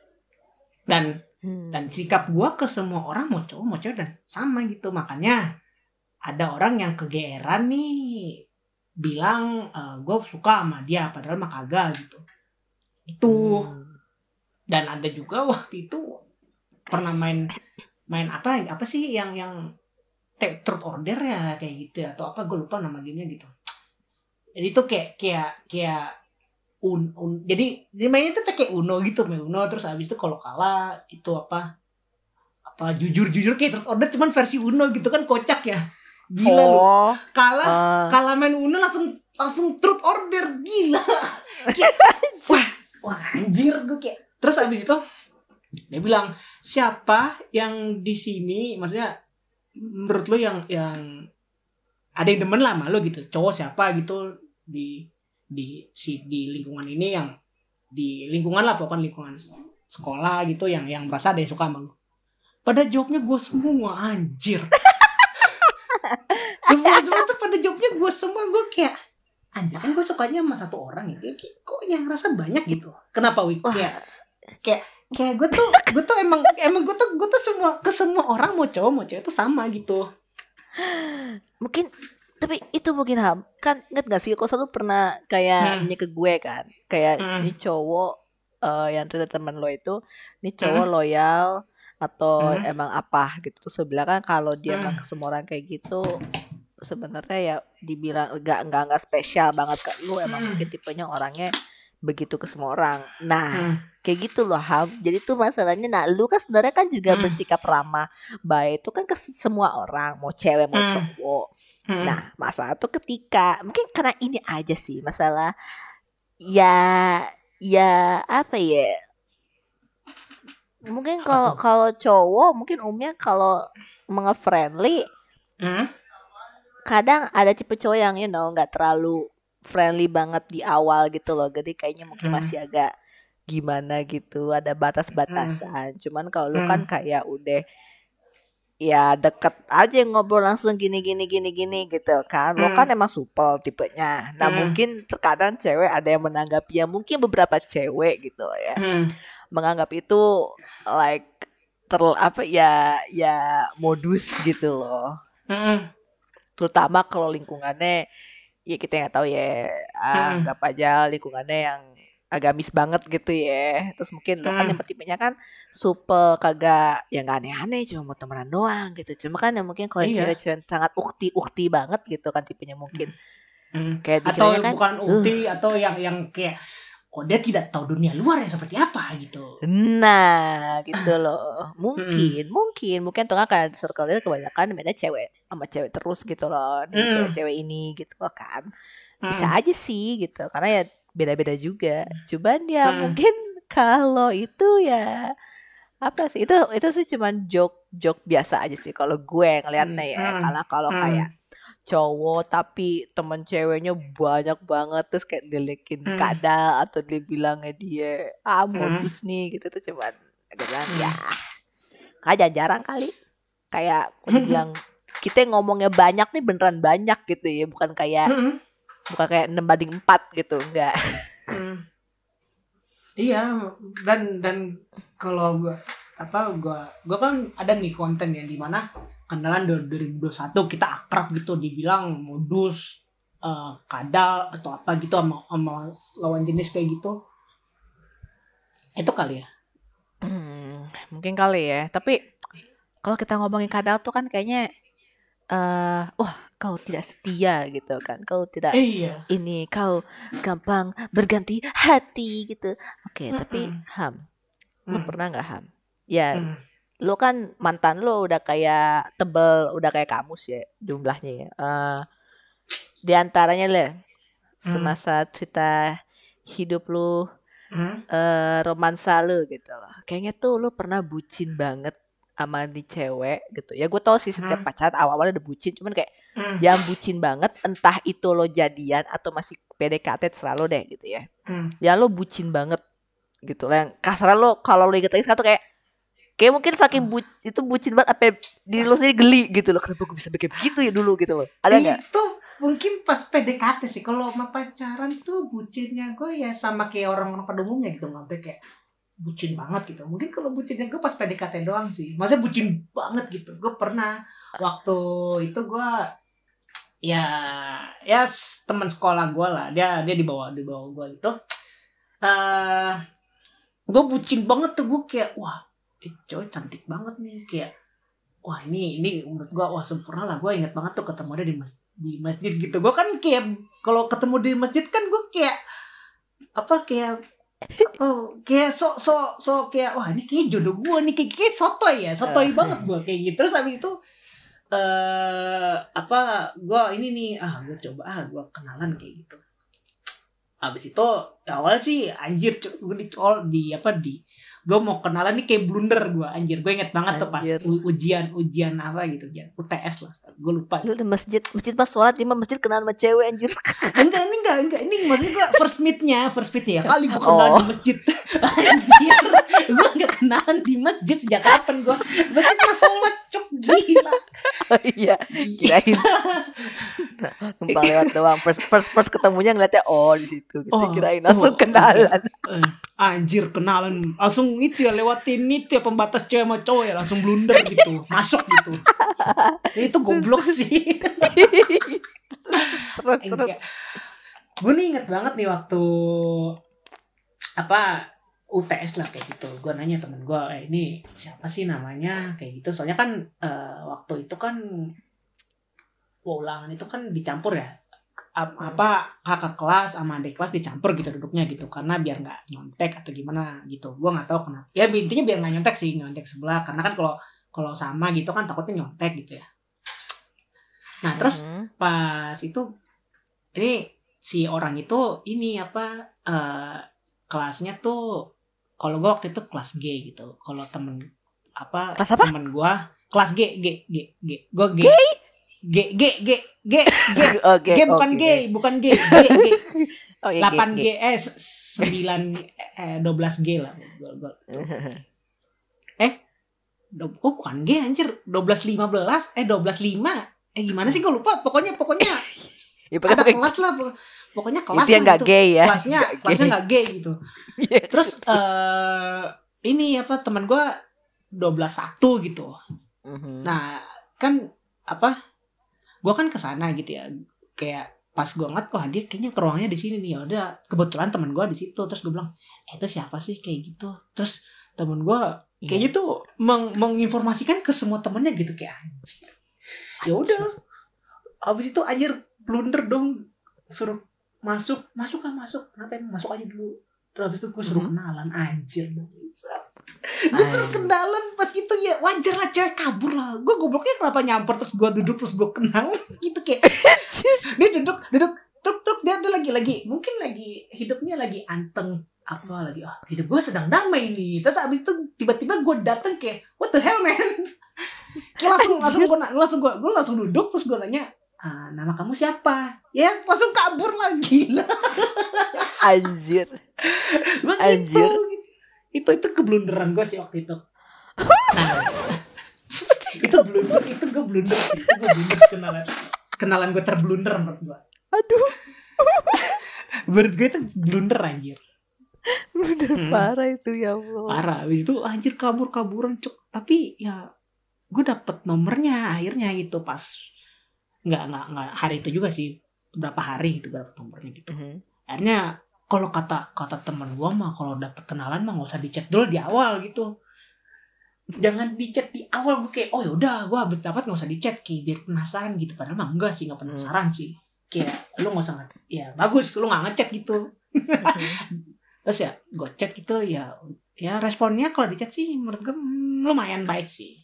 Speaker 1: dan
Speaker 2: Hmm.
Speaker 1: dan sikap gue ke semua orang mau cowok mau cewek dan sama gitu makanya ada orang yang kegeeran nih bilang gue suka sama dia padahal mah kagak gitu itu
Speaker 2: Hmm.
Speaker 1: dan ada juga waktu itu pernah main main apa apa sih yang yang truth order ya kayak gitu atau apa gue lupa nama gamenya gitu jadi itu kayak kayak kayak un, un jadi mainnya tuh kayak uno gitu main uno terus habis itu kalau kalah itu apa apa jujur jujur kayak truth order cuman versi uno gitu kan kocak ya. Gila
Speaker 2: Oh,
Speaker 1: kalah
Speaker 2: eh,
Speaker 1: kalau main Uno langsung langsung truth order gila. Kayak, wah wah anjir gue kayak. Terus abis itu dia bilang siapa yang di sini maksudnya menurut lo yang yang ada yang demen lah sama lo gitu cowok siapa gitu di di si di lingkungan ini yang di lingkungan lah pokoknya lingkungan sekolah gitu yang yang merasa ada yang suka sama lo pada jawabnya gue semua anjir. Semua semua tuh pada jawabnya gue semua gue kayak anjir kan gue sukanya sama satu orang ya kayak, kok yang rasa banyak gitu? Kenapa wik?
Speaker 2: Wah.
Speaker 1: kayak kayak kayak gue tuh gue tuh emang emang gue tuh gue tuh semua ke semua orang mau cowok mau cewek tuh sama gitu.
Speaker 2: Mungkin tapi itu mungkin ham kan inget gak sih kau selalu pernah kayak
Speaker 1: Hmm.
Speaker 2: ke gue kan kayak
Speaker 1: Hmm.
Speaker 2: ini cowok eh, yang ternyata teman lo itu ini cowok loyal atau
Speaker 1: Hmm.
Speaker 2: emang apa gitu terus bilang kan kalau dia
Speaker 1: Hmm.
Speaker 2: emang ke semua orang kayak gitu sebenarnya ya dibilang enggak enggak enggak spesial banget ke lu emang
Speaker 1: Hmm.
Speaker 2: mungkin tipenya orangnya begitu ke semua orang nah
Speaker 1: Hmm.
Speaker 2: kayak gitu loh Ham jadi tuh masalahnya nah lu kan sebenarnya kan juga
Speaker 1: Hmm.
Speaker 2: bersikap ramah baik itu kan ke semua orang mau cewek mau
Speaker 1: Hmm.
Speaker 2: cowok
Speaker 1: Hmm.
Speaker 2: Nah, masalah tuh ketika mungkin karena ini aja sih masalah ya ya apa ya? Mungkin kalau kalau cowok mungkin umumnya kalau friendly
Speaker 1: Hmm?
Speaker 2: kadang ada tipe cowok yang you know nggak terlalu friendly banget di awal gitu loh. Jadi kayaknya mungkin
Speaker 1: Hmm.
Speaker 2: masih agak gimana gitu, ada batas-batasan. Cuman kalau lu kan
Speaker 1: Hmm.
Speaker 2: kayak udah ya deket aja ngobrol langsung gini gini gini gini gitu kan lo
Speaker 1: Hmm.
Speaker 2: kan emang supel tipenya nah
Speaker 1: Hmm.
Speaker 2: mungkin terkadang cewek ada yang menanggapi ya mungkin beberapa cewek gitu ya
Speaker 1: Hmm.
Speaker 2: menganggap itu like ter apa ya ya modus gitu loh
Speaker 1: Hmm.
Speaker 2: terutama kalau lingkungannya ya kita nggak tahu ya
Speaker 1: Hmm.
Speaker 2: anggap aja lingkungannya yang agamis banget gitu ya terus mungkin lo kan
Speaker 1: Hmm.
Speaker 2: yang tipenya kan supel kagak yang nggak aneh-aneh cuma mau temenan doang gitu cuma kan yang mungkin kalau
Speaker 1: Iya.
Speaker 2: yang sangat ukti-ukti banget gitu kan tipenya mungkin
Speaker 1: Hmm.
Speaker 2: kayak
Speaker 1: atau
Speaker 2: dikiranya kan
Speaker 1: bukan
Speaker 2: uh.
Speaker 1: ukti atau yang yang kayak kok dia tidak tahu dunia luar yang seperti apa gitu
Speaker 2: Nah, gitu loh. Mungkin, mungkin, mungkin tuh kan circle itu kebanyakan mainnya cewek sama cewek terus gitu loh. Nih,
Speaker 1: Mm.
Speaker 2: Cewek-cewek ini gitu loh kan. Bisa
Speaker 1: Mm.
Speaker 2: aja sih gitu. Karena ya beda-beda juga. Cuman ya
Speaker 1: Mm.
Speaker 2: mungkin kalau itu ya apa sih? Itu itu sih cuman joke joke biasa aja sih kalau gue ngeliatnya ya.
Speaker 1: Mm.
Speaker 2: Kalau kalau
Speaker 1: Mm.
Speaker 2: kayak cowok tapi temen ceweknya banyak banget terus kayak dilekin
Speaker 1: Hmm.
Speaker 2: kadal atau dibilangnya dia ah
Speaker 1: Hmm.
Speaker 2: modus nih gitu tuh cuman gue bilang
Speaker 1: Hmm.
Speaker 2: ya kayak jarang kali kayak aku bilang kita ngomongnya banyak nih beneran banyak gitu ya bukan kayak
Speaker 1: Mm.
Speaker 2: Bukan kayak 6 banding 4 gitu enggak.
Speaker 1: Hmm. Iya dan dan kalau gua apa gua gua kan ada nih konten yang di mana kenalan dari 2021 kita akrab gitu dibilang modus eh, kadal atau apa gitu sama, sama lawan jenis kayak gitu. Itu kali ya?
Speaker 2: Hmm, mungkin kali ya. Tapi kalau kita ngomongin kadal tuh kan kayaknya eh wah kau tidak setia gitu kan kau tidak
Speaker 1: iya
Speaker 2: ini kau gampang berganti hati gitu. Oke, tapi
Speaker 1: Mm-mm.
Speaker 2: Ham, lu
Speaker 1: Hmm.
Speaker 2: pernah nggak Ham? Ya,
Speaker 1: Hmm.
Speaker 2: lu kan mantan lu udah kayak tebel, udah kayak kamus ya jumlahnya ya. Eh, di antaranya le, semasa cerita hidup lu,
Speaker 1: Hmm.
Speaker 2: eh romansa lu gitu loh. Kayaknya tuh lu pernah bucin banget sama di cewek gitu. Ya gue tau sih setiap
Speaker 1: Hmm.
Speaker 2: pacaran awal-awalnya udah bucin, cuman kayak
Speaker 1: Hmm.
Speaker 2: yang bucin banget entah itu lo jadian atau masih PDKT selalu deh gitu ya
Speaker 1: Hmm.
Speaker 2: ya lo bucin banget gitu lah yang kasar lo kalau lo inget lagi sekarang tuh kayak kayak mungkin saking bu, itu bucin banget apa di lo sendiri geli gitu loh kenapa gue bisa bikin begitu ya dulu gitu loh ada nggak
Speaker 1: itu mungkin pas PDKT sih kalau sama pacaran tuh bucinnya gue ya sama kayak orang-orang pada umumnya gitu nggak kayak bucin banget gitu. Mungkin kalau bucinnya gue pas PDKT doang sih. Maksudnya bucin banget gitu. Gue pernah waktu itu gue ya ya s- teman sekolah gue lah. Dia dia di bawah di bawah gue itu eh gue bucin banget tuh. Gue kayak wah eh, cowok cantik banget nih. Kayak wah ini ini menurut gue wah sempurna lah. Gue inget banget tuh ketemu dia di mas di masjid gitu. Gue kan kayak kalau ketemu di masjid kan gue kayak apa kayak oh kayak so so so kayak wah ini kayak jodoh gue nih kayak, kayak sotoy ya sotoy banget gue kayak gitu. Terus habis itu eh apa gue ini nih ah gue coba ah gue kenalan kayak gitu. Habis itu awalnya sih anjir gue di di apa di gue mau kenalan nih kayak blunder gue anjir. Gue inget banget tuh pas
Speaker 2: Anjir.
Speaker 1: ujian ujian apa gitu ujian UTS lah gue lupa.
Speaker 2: Lu di masjid masjid pas sholat di masjid kenal sama cewek anjir.
Speaker 1: Enggak ini enggak enggak. Ini maksudnya gue first meetnya first meetnya ya. Kali gue kenalan
Speaker 2: Oh.
Speaker 1: di masjid. Anjir. Gue enggak kenalan di masjid sejak kapan gue masjid mah sholat cok gila.
Speaker 2: Oh iya kirain. Numpang lewat doang. First first first ketemunya ngeliatnya oh di situ gitu.
Speaker 1: Oh,
Speaker 2: kirain
Speaker 1: oh,
Speaker 2: langsung kenalan.
Speaker 1: Eh, anjir kenalan. Langsung itu ya lewatin itu ya pembatas cewek sama cowok ya langsung blunder gitu masuk gitu itu goblok sih
Speaker 2: terus terus.
Speaker 1: Gue nih inget banget nih waktu apa UTS lah kayak gitu. Gue nanya temen gue, eh, ini siapa sih namanya kayak gitu. Soalnya kan eh, waktu itu kan ulangan itu kan dicampur ya. Ap- apa kakak kelas sama adik kelas dicampur gitu duduknya gitu karena biar nggak nyontek atau gimana gitu. Gue nggak tahu kenapa. Ya intinya biar nggak nyontek sih nggak nyontek sebelah karena kan kalau kalau sama gitu kan takutnya nyontek gitu ya. Nah terus
Speaker 2: Mhm.
Speaker 1: pas itu ini si orang itu ini apa eh kelasnya tuh kalau gue waktu itu kelas G gitu. Kalau temen apa
Speaker 2: Kelas apa?
Speaker 1: temen gue kelas G G G G. Gue G. G G G G G G. Bukan
Speaker 2: oke.
Speaker 1: G bukan G G G.
Speaker 2: Oh, iya,
Speaker 1: 8
Speaker 2: G,
Speaker 1: G eh 9 eh 12 G lah. Do- oh bukan G anjir. 12 15 eh 12 5 eh gimana sih? Gue lupa. Pokoknya pokoknya
Speaker 2: Ya,
Speaker 1: ada
Speaker 2: pokoknya
Speaker 1: kelas lah pok- pokoknya kelas
Speaker 2: itu yang nggak
Speaker 1: gitu.
Speaker 2: gay ya.
Speaker 1: kelasnya
Speaker 2: Nggak
Speaker 1: kelasnya nggak gay gitu.
Speaker 2: Iya.
Speaker 1: terus eh ini apa teman gue 12 satu gitu.
Speaker 2: Mhm.
Speaker 1: nah kan apa gue kan ke sana gitu ya. Kayak pas gue ngeliat wah dia kayaknya ke ruangnya di sini nih. Ya udah kebetulan teman gue di situ. Terus gue bilang eh, itu siapa sih? Kayak gitu. Terus temen gue
Speaker 2: Iya.
Speaker 1: kayaknya tuh meng menginformasikan ke semua temennya gitu kayak ya udah. Abis itu anjir blunder dong. Suruh masuk. Masuk kan masuk. Kenapa emang? Masuk aja dulu terus habis itu gue suruh
Speaker 2: Mhm.
Speaker 1: kenalan. Anjir gue suruh kenalan pas gitu ya wajar lah cewek kabur lah. Gue gobloknya kenapa nyamper terus gue duduk terus gue kenal gitu kayak dia duduk duduk truk truk dia, dia lagi lagi mungkin lagi hidupnya lagi anteng apa lagi ah hidup gue sedang damai nih. Terus abis itu tiba-tiba gue dateng kayak what the hell man? Kayak langsung langsung gue langsung gue gue langsung duduk terus gue nanya ah, nama kamu siapa? Ya langsung kabur lagi lah
Speaker 2: Anjir.
Speaker 1: gue gitu.
Speaker 2: Anjir.
Speaker 1: itu itu keblunderan gue sih waktu itu. Nah. Itu blunder itu gue blunder sih. Itu gue blunder kenalan. Kenalan gue terblunder menurut gue
Speaker 2: Aduh,
Speaker 1: menurut gue itu blunder anjir.
Speaker 2: Bener
Speaker 1: Hmm.
Speaker 2: parah itu ya Allah.
Speaker 1: parah. Habis itu anjir kabur kaburan cuk. Tapi ya gue dapet nomornya akhirnya gitu pas nggak nggak nggak hari itu juga sih. Berapa hari gitu gue dapet nomornya gitu.
Speaker 2: Mhm.
Speaker 1: akhirnya kalau kata kata teman gue mah kalau dapet kenalan mah nggak usah dicat dulu di awal gitu. Jangan dicat di awal gue kayak oh yaudah gue habis dapat nggak usah dicat kayak biar penasaran gitu. Padahal mah enggak sih nggak penasaran sih. Kayak lu nggak usah ya bagus lu nggak ngechat gitu.
Speaker 2: Mhm.
Speaker 1: terus ya gue chat gitu ya ya responnya kalau di chat sih menurut gue hmm, lumayan baik sih.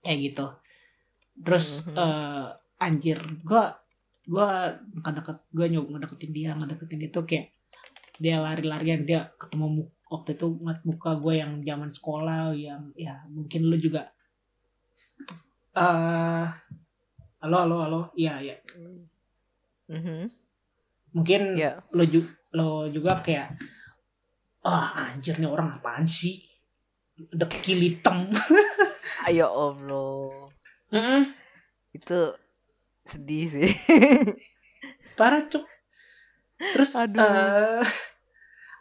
Speaker 1: Kayak gitu. Terus eh, anjir gue gue deket gue nyoba ngedeketin dia ngedeketin dia tuh kayak dia lari-larian dia ketemu mu- waktu itu ngeliat muka gue yang zaman sekolah yang ya mungkin lu juga eh halo halo halo iya iya
Speaker 2: Mhm.
Speaker 1: mungkin
Speaker 2: Ya.
Speaker 1: lo juga lo juga kayak ah anjir nih orang apaan sih udah kilitem
Speaker 2: Ayo Allah. Itu sedih sih.
Speaker 1: parah cuk terus
Speaker 2: Aduh.
Speaker 1: eh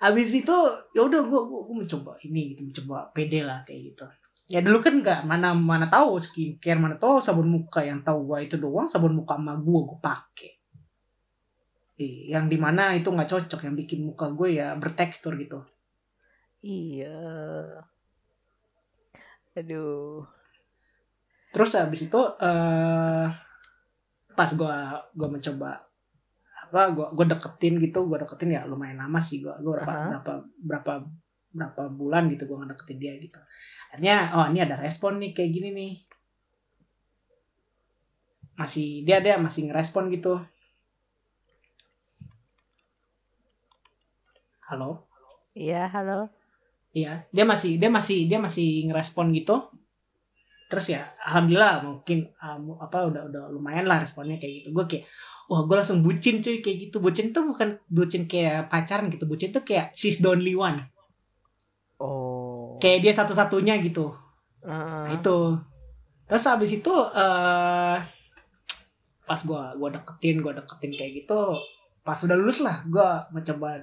Speaker 1: abis itu ya udah gua, gua gua mencoba ini gitu mencoba pede lah kayak gitu ya dulu kan nggak mana mana tahu skincare mana tahu sabun muka yang tahu gua itu doang sabun muka sama gua gua pakai Eh, yang di mana itu nggak cocok yang bikin muka gue ya bertekstur gitu
Speaker 2: Iya. Aduh.
Speaker 1: terus habis itu eh pas gua gua mencoba apa gua gua deketin gitu gua deketin ya lumayan lama sih gua gua berapa
Speaker 2: Aha.
Speaker 1: berapa berapa berapa bulan gitu gua ngedeketin dia gitu akhirnya oh ini ada respon nih kayak gini nih masih dia dia masih ngerespon gitu halo
Speaker 2: Iya, halo.
Speaker 1: Iya, dia masih dia masih dia masih ngerespon gitu. Terus ya, alhamdulillah mungkin um, apa udah udah lumayan lah responnya kayak gitu. Gue kayak wah gue langsung bucin cuy kayak gitu. Bucin tuh bukan bucin kayak pacaran gitu. Bucin tuh kayak sis the only one.
Speaker 2: Oh.
Speaker 1: Kayak dia satu-satunya gitu. Nah,
Speaker 2: Heeh.
Speaker 1: itu. Terus habis itu eh pas gue gua deketin, gue deketin kayak gitu. Pas udah lulus lah, gue mencoba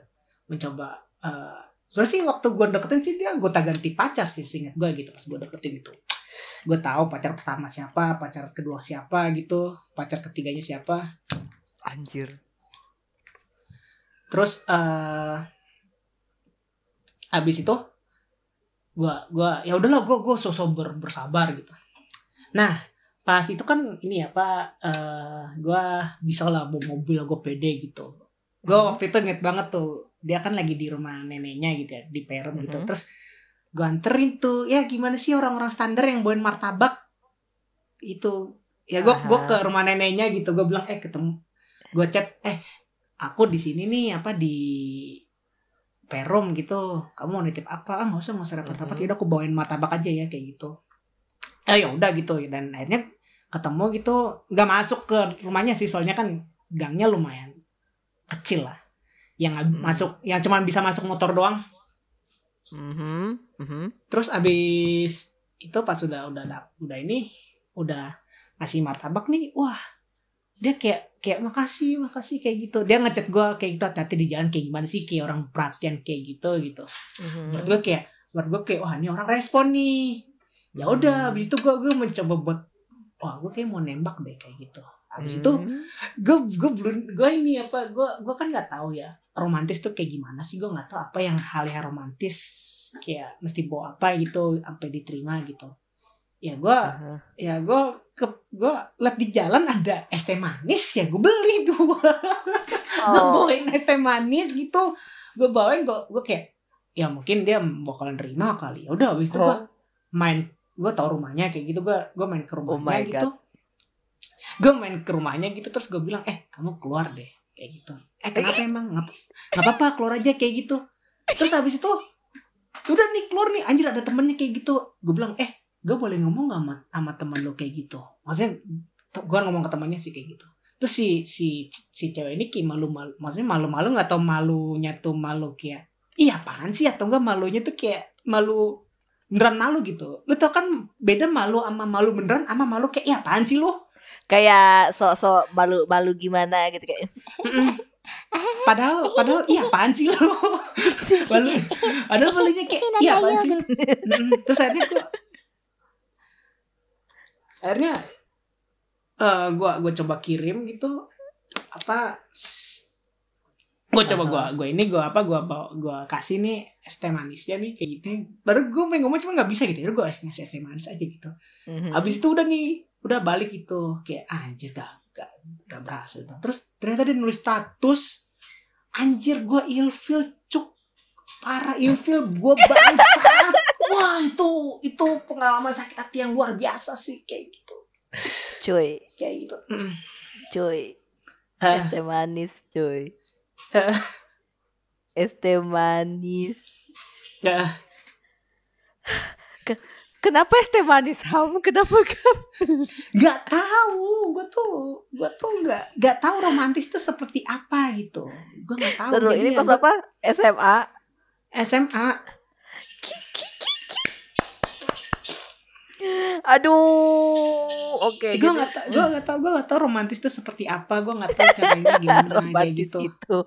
Speaker 1: mencoba eh terus sih waktu gue deketin sih dia gue ganti pacar sih gue gitu pas gue deketin itu gue tahu pacar pertama siapa pacar kedua siapa gitu pacar ketiganya siapa
Speaker 2: Anjir.
Speaker 1: terus eh habis itu gue gua ya udahlah gue gue sosok ber, bersabar gitu nah pas itu kan ini apa eh gue bisa lah bawa mobil gue pede gitu gue
Speaker 2: Mhm.
Speaker 1: waktu itu inget banget tuh dia kan lagi di rumah neneknya gitu ya di Perum gitu
Speaker 2: Mhm.
Speaker 1: terus gue anterin tuh. Ya gimana sih orang-orang standar yang bawain martabak? Itu. Ya gue gue ke rumah neneknya gitu. Gue bilang eh ketemu. Gue chat eh aku di sini nih apa di Perum gitu. Kamu mau nitip apa? Ah nggak usah nggak usah repot-repot
Speaker 2: Mhm.
Speaker 1: ya udah aku bawain martabak aja ya kayak gitu. Eh ya udah gitu. Dan akhirnya ketemu gitu. Nggak masuk ke rumahnya sih soalnya kan gangnya lumayan kecil lah. Yang
Speaker 2: Hmm.
Speaker 1: masuk yang cuma bisa masuk motor doang
Speaker 2: Mhm. Mhm.
Speaker 1: terus abis itu pas udah udah udah ini udah ngasih martabak nih wah dia kayak kayak makasih makasih kayak gitu dia ngechat gue kayak gitu hati-hati di jalan kayak gimana sih kayak orang perhatian kayak gitu gitu
Speaker 2: Mhm.
Speaker 1: menurut gue kayak menurut gue kayak wah ini orang respon nih ya udah
Speaker 2: Hmm.
Speaker 1: abis itu gue gue mencoba buat wah gue kayak mau nembak deh kayak gitu abis itu
Speaker 2: Mhm.
Speaker 1: gue gue belum gue ini apa gue gue kan nggak tahu ya romantis tuh kayak gimana sih gue nggak tahu apa yang hal yang romantis kayak mesti bawa apa gitu sampai diterima gitu ya gue
Speaker 2: Aha.
Speaker 1: ya gue ke gue liat di jalan ada es teh manis ya gue beli dua gue
Speaker 2: Oh.
Speaker 1: bawain es teh manis gitu gue bawain gue gue kayak ya mungkin dia bakalan terima kali ya udah habis itu gue
Speaker 2: Oh.
Speaker 1: main gue tau rumahnya kayak gitu gue gue main ke rumahnya
Speaker 2: Oh
Speaker 1: gitu gue main ke rumahnya gitu terus gue bilang eh kamu keluar deh. Kayak gitu. Eh kenapa emang? Nggak nggak apa-apa keluar aja kayak gitu. Terus habis itu udah nih keluar nih. Anjir ada temennya kayak gitu. Gue bilang eh gue boleh ngomong gak sama, sama teman lo? Kayak gitu. Maksudnya gue ngomong ke temannya sih kayak gitu. Terus si si si cewek ini kayak malu malu maksudnya malu malu nggak tau malunya tuh malu kayak iya apaan sih? Atau enggak malunya tuh kayak malu beneran malu gitu. Lu tau kan beda malu sama malu beneran sama malu kayak iya apaan sih lu
Speaker 2: Kayak sok-sok malu-malu gimana gitu kayak.
Speaker 1: Padahal padahal iya apaan sih lu? Malu padahal malunya kayak iya apaan sih? Terus akhirnya gue akhirnya eh gua gue coba kirim gitu apa gue coba gua gue ini gue apa gue bawa gue kasih nih es teh manisnya nih kayak gini. Baru gue pengen ngomong cuma nggak bisa gitu. Ya gue ngasih es teh manis aja gitu.
Speaker 2: Mhm.
Speaker 1: Abis itu udah nih, udah balik gitu. Kayak anjir gak, gak, gak berhasil. Terus ternyata dia nulis status. Anjir gue ilfil cuk. Parah ilfil gue bangsat. Wah itu, itu pengalaman sakit hati yang luar biasa sih. Kayak gitu.
Speaker 2: Cuy,
Speaker 1: Kayak gitu.
Speaker 2: Cuy.
Speaker 1: Hah.
Speaker 2: Es teh manis, cuy.
Speaker 1: Hah.
Speaker 2: Es teh manis.
Speaker 1: Ya,
Speaker 2: Kenapa es teh manis ham? Kenapa kan?
Speaker 1: Gak tahu, gue tuh, gue tuh gak, gak tahu romantis itu seperti apa gitu. Gue gak tahu.
Speaker 2: Terus ini pas
Speaker 1: gua
Speaker 2: apa? SMA.
Speaker 1: SMA.
Speaker 2: Aduh, oke.
Speaker 1: gue
Speaker 2: gitu.
Speaker 1: gak tau gue gak tau gue gak tau romantis itu seperti apa gue gak tau caranya gimana kayak
Speaker 2: romantis
Speaker 1: gitu
Speaker 2: itu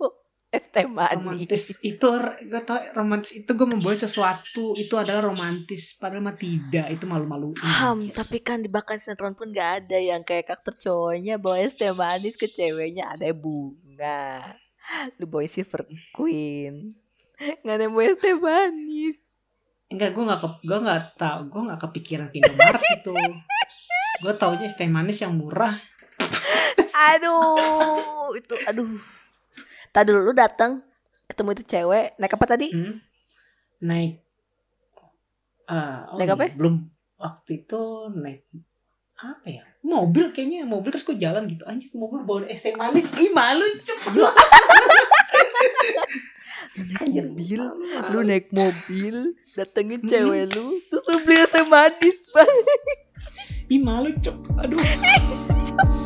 Speaker 2: es teh manis.
Speaker 1: romantis itu gue tau romantis itu gue membuat sesuatu itu adalah romantis padahal mah tidak itu malu-maluin
Speaker 2: Ham, tapi kan di bahkan sinetron pun gak ada yang kayak karakter cowoknya bawa es teh manis ke ceweknya ada bunga. Lu bawa silver queen. Gak ada bawa es teh manis.
Speaker 1: enggak gue gak ke, gue gak tau gue gak kepikiran ke Indomaret itu gue taunya es teh manis yang murah
Speaker 2: Aduh, itu aduh. Tadi dulu lu datang ketemu itu cewek naik apa tadi?
Speaker 1: hmm? naik eh, oh
Speaker 2: Naik apa
Speaker 1: iya, belum waktu itu naik apa ya mobil kayaknya mobil terus gue jalan gitu anjir mobil bawa es teh manis ih malu cepet Anjir,
Speaker 2: mobil,
Speaker 1: malu.
Speaker 2: lu naik mobil, datengin cewek lu, terus lu beli es teh manis, Bang.
Speaker 1: Ih malu cok Aduh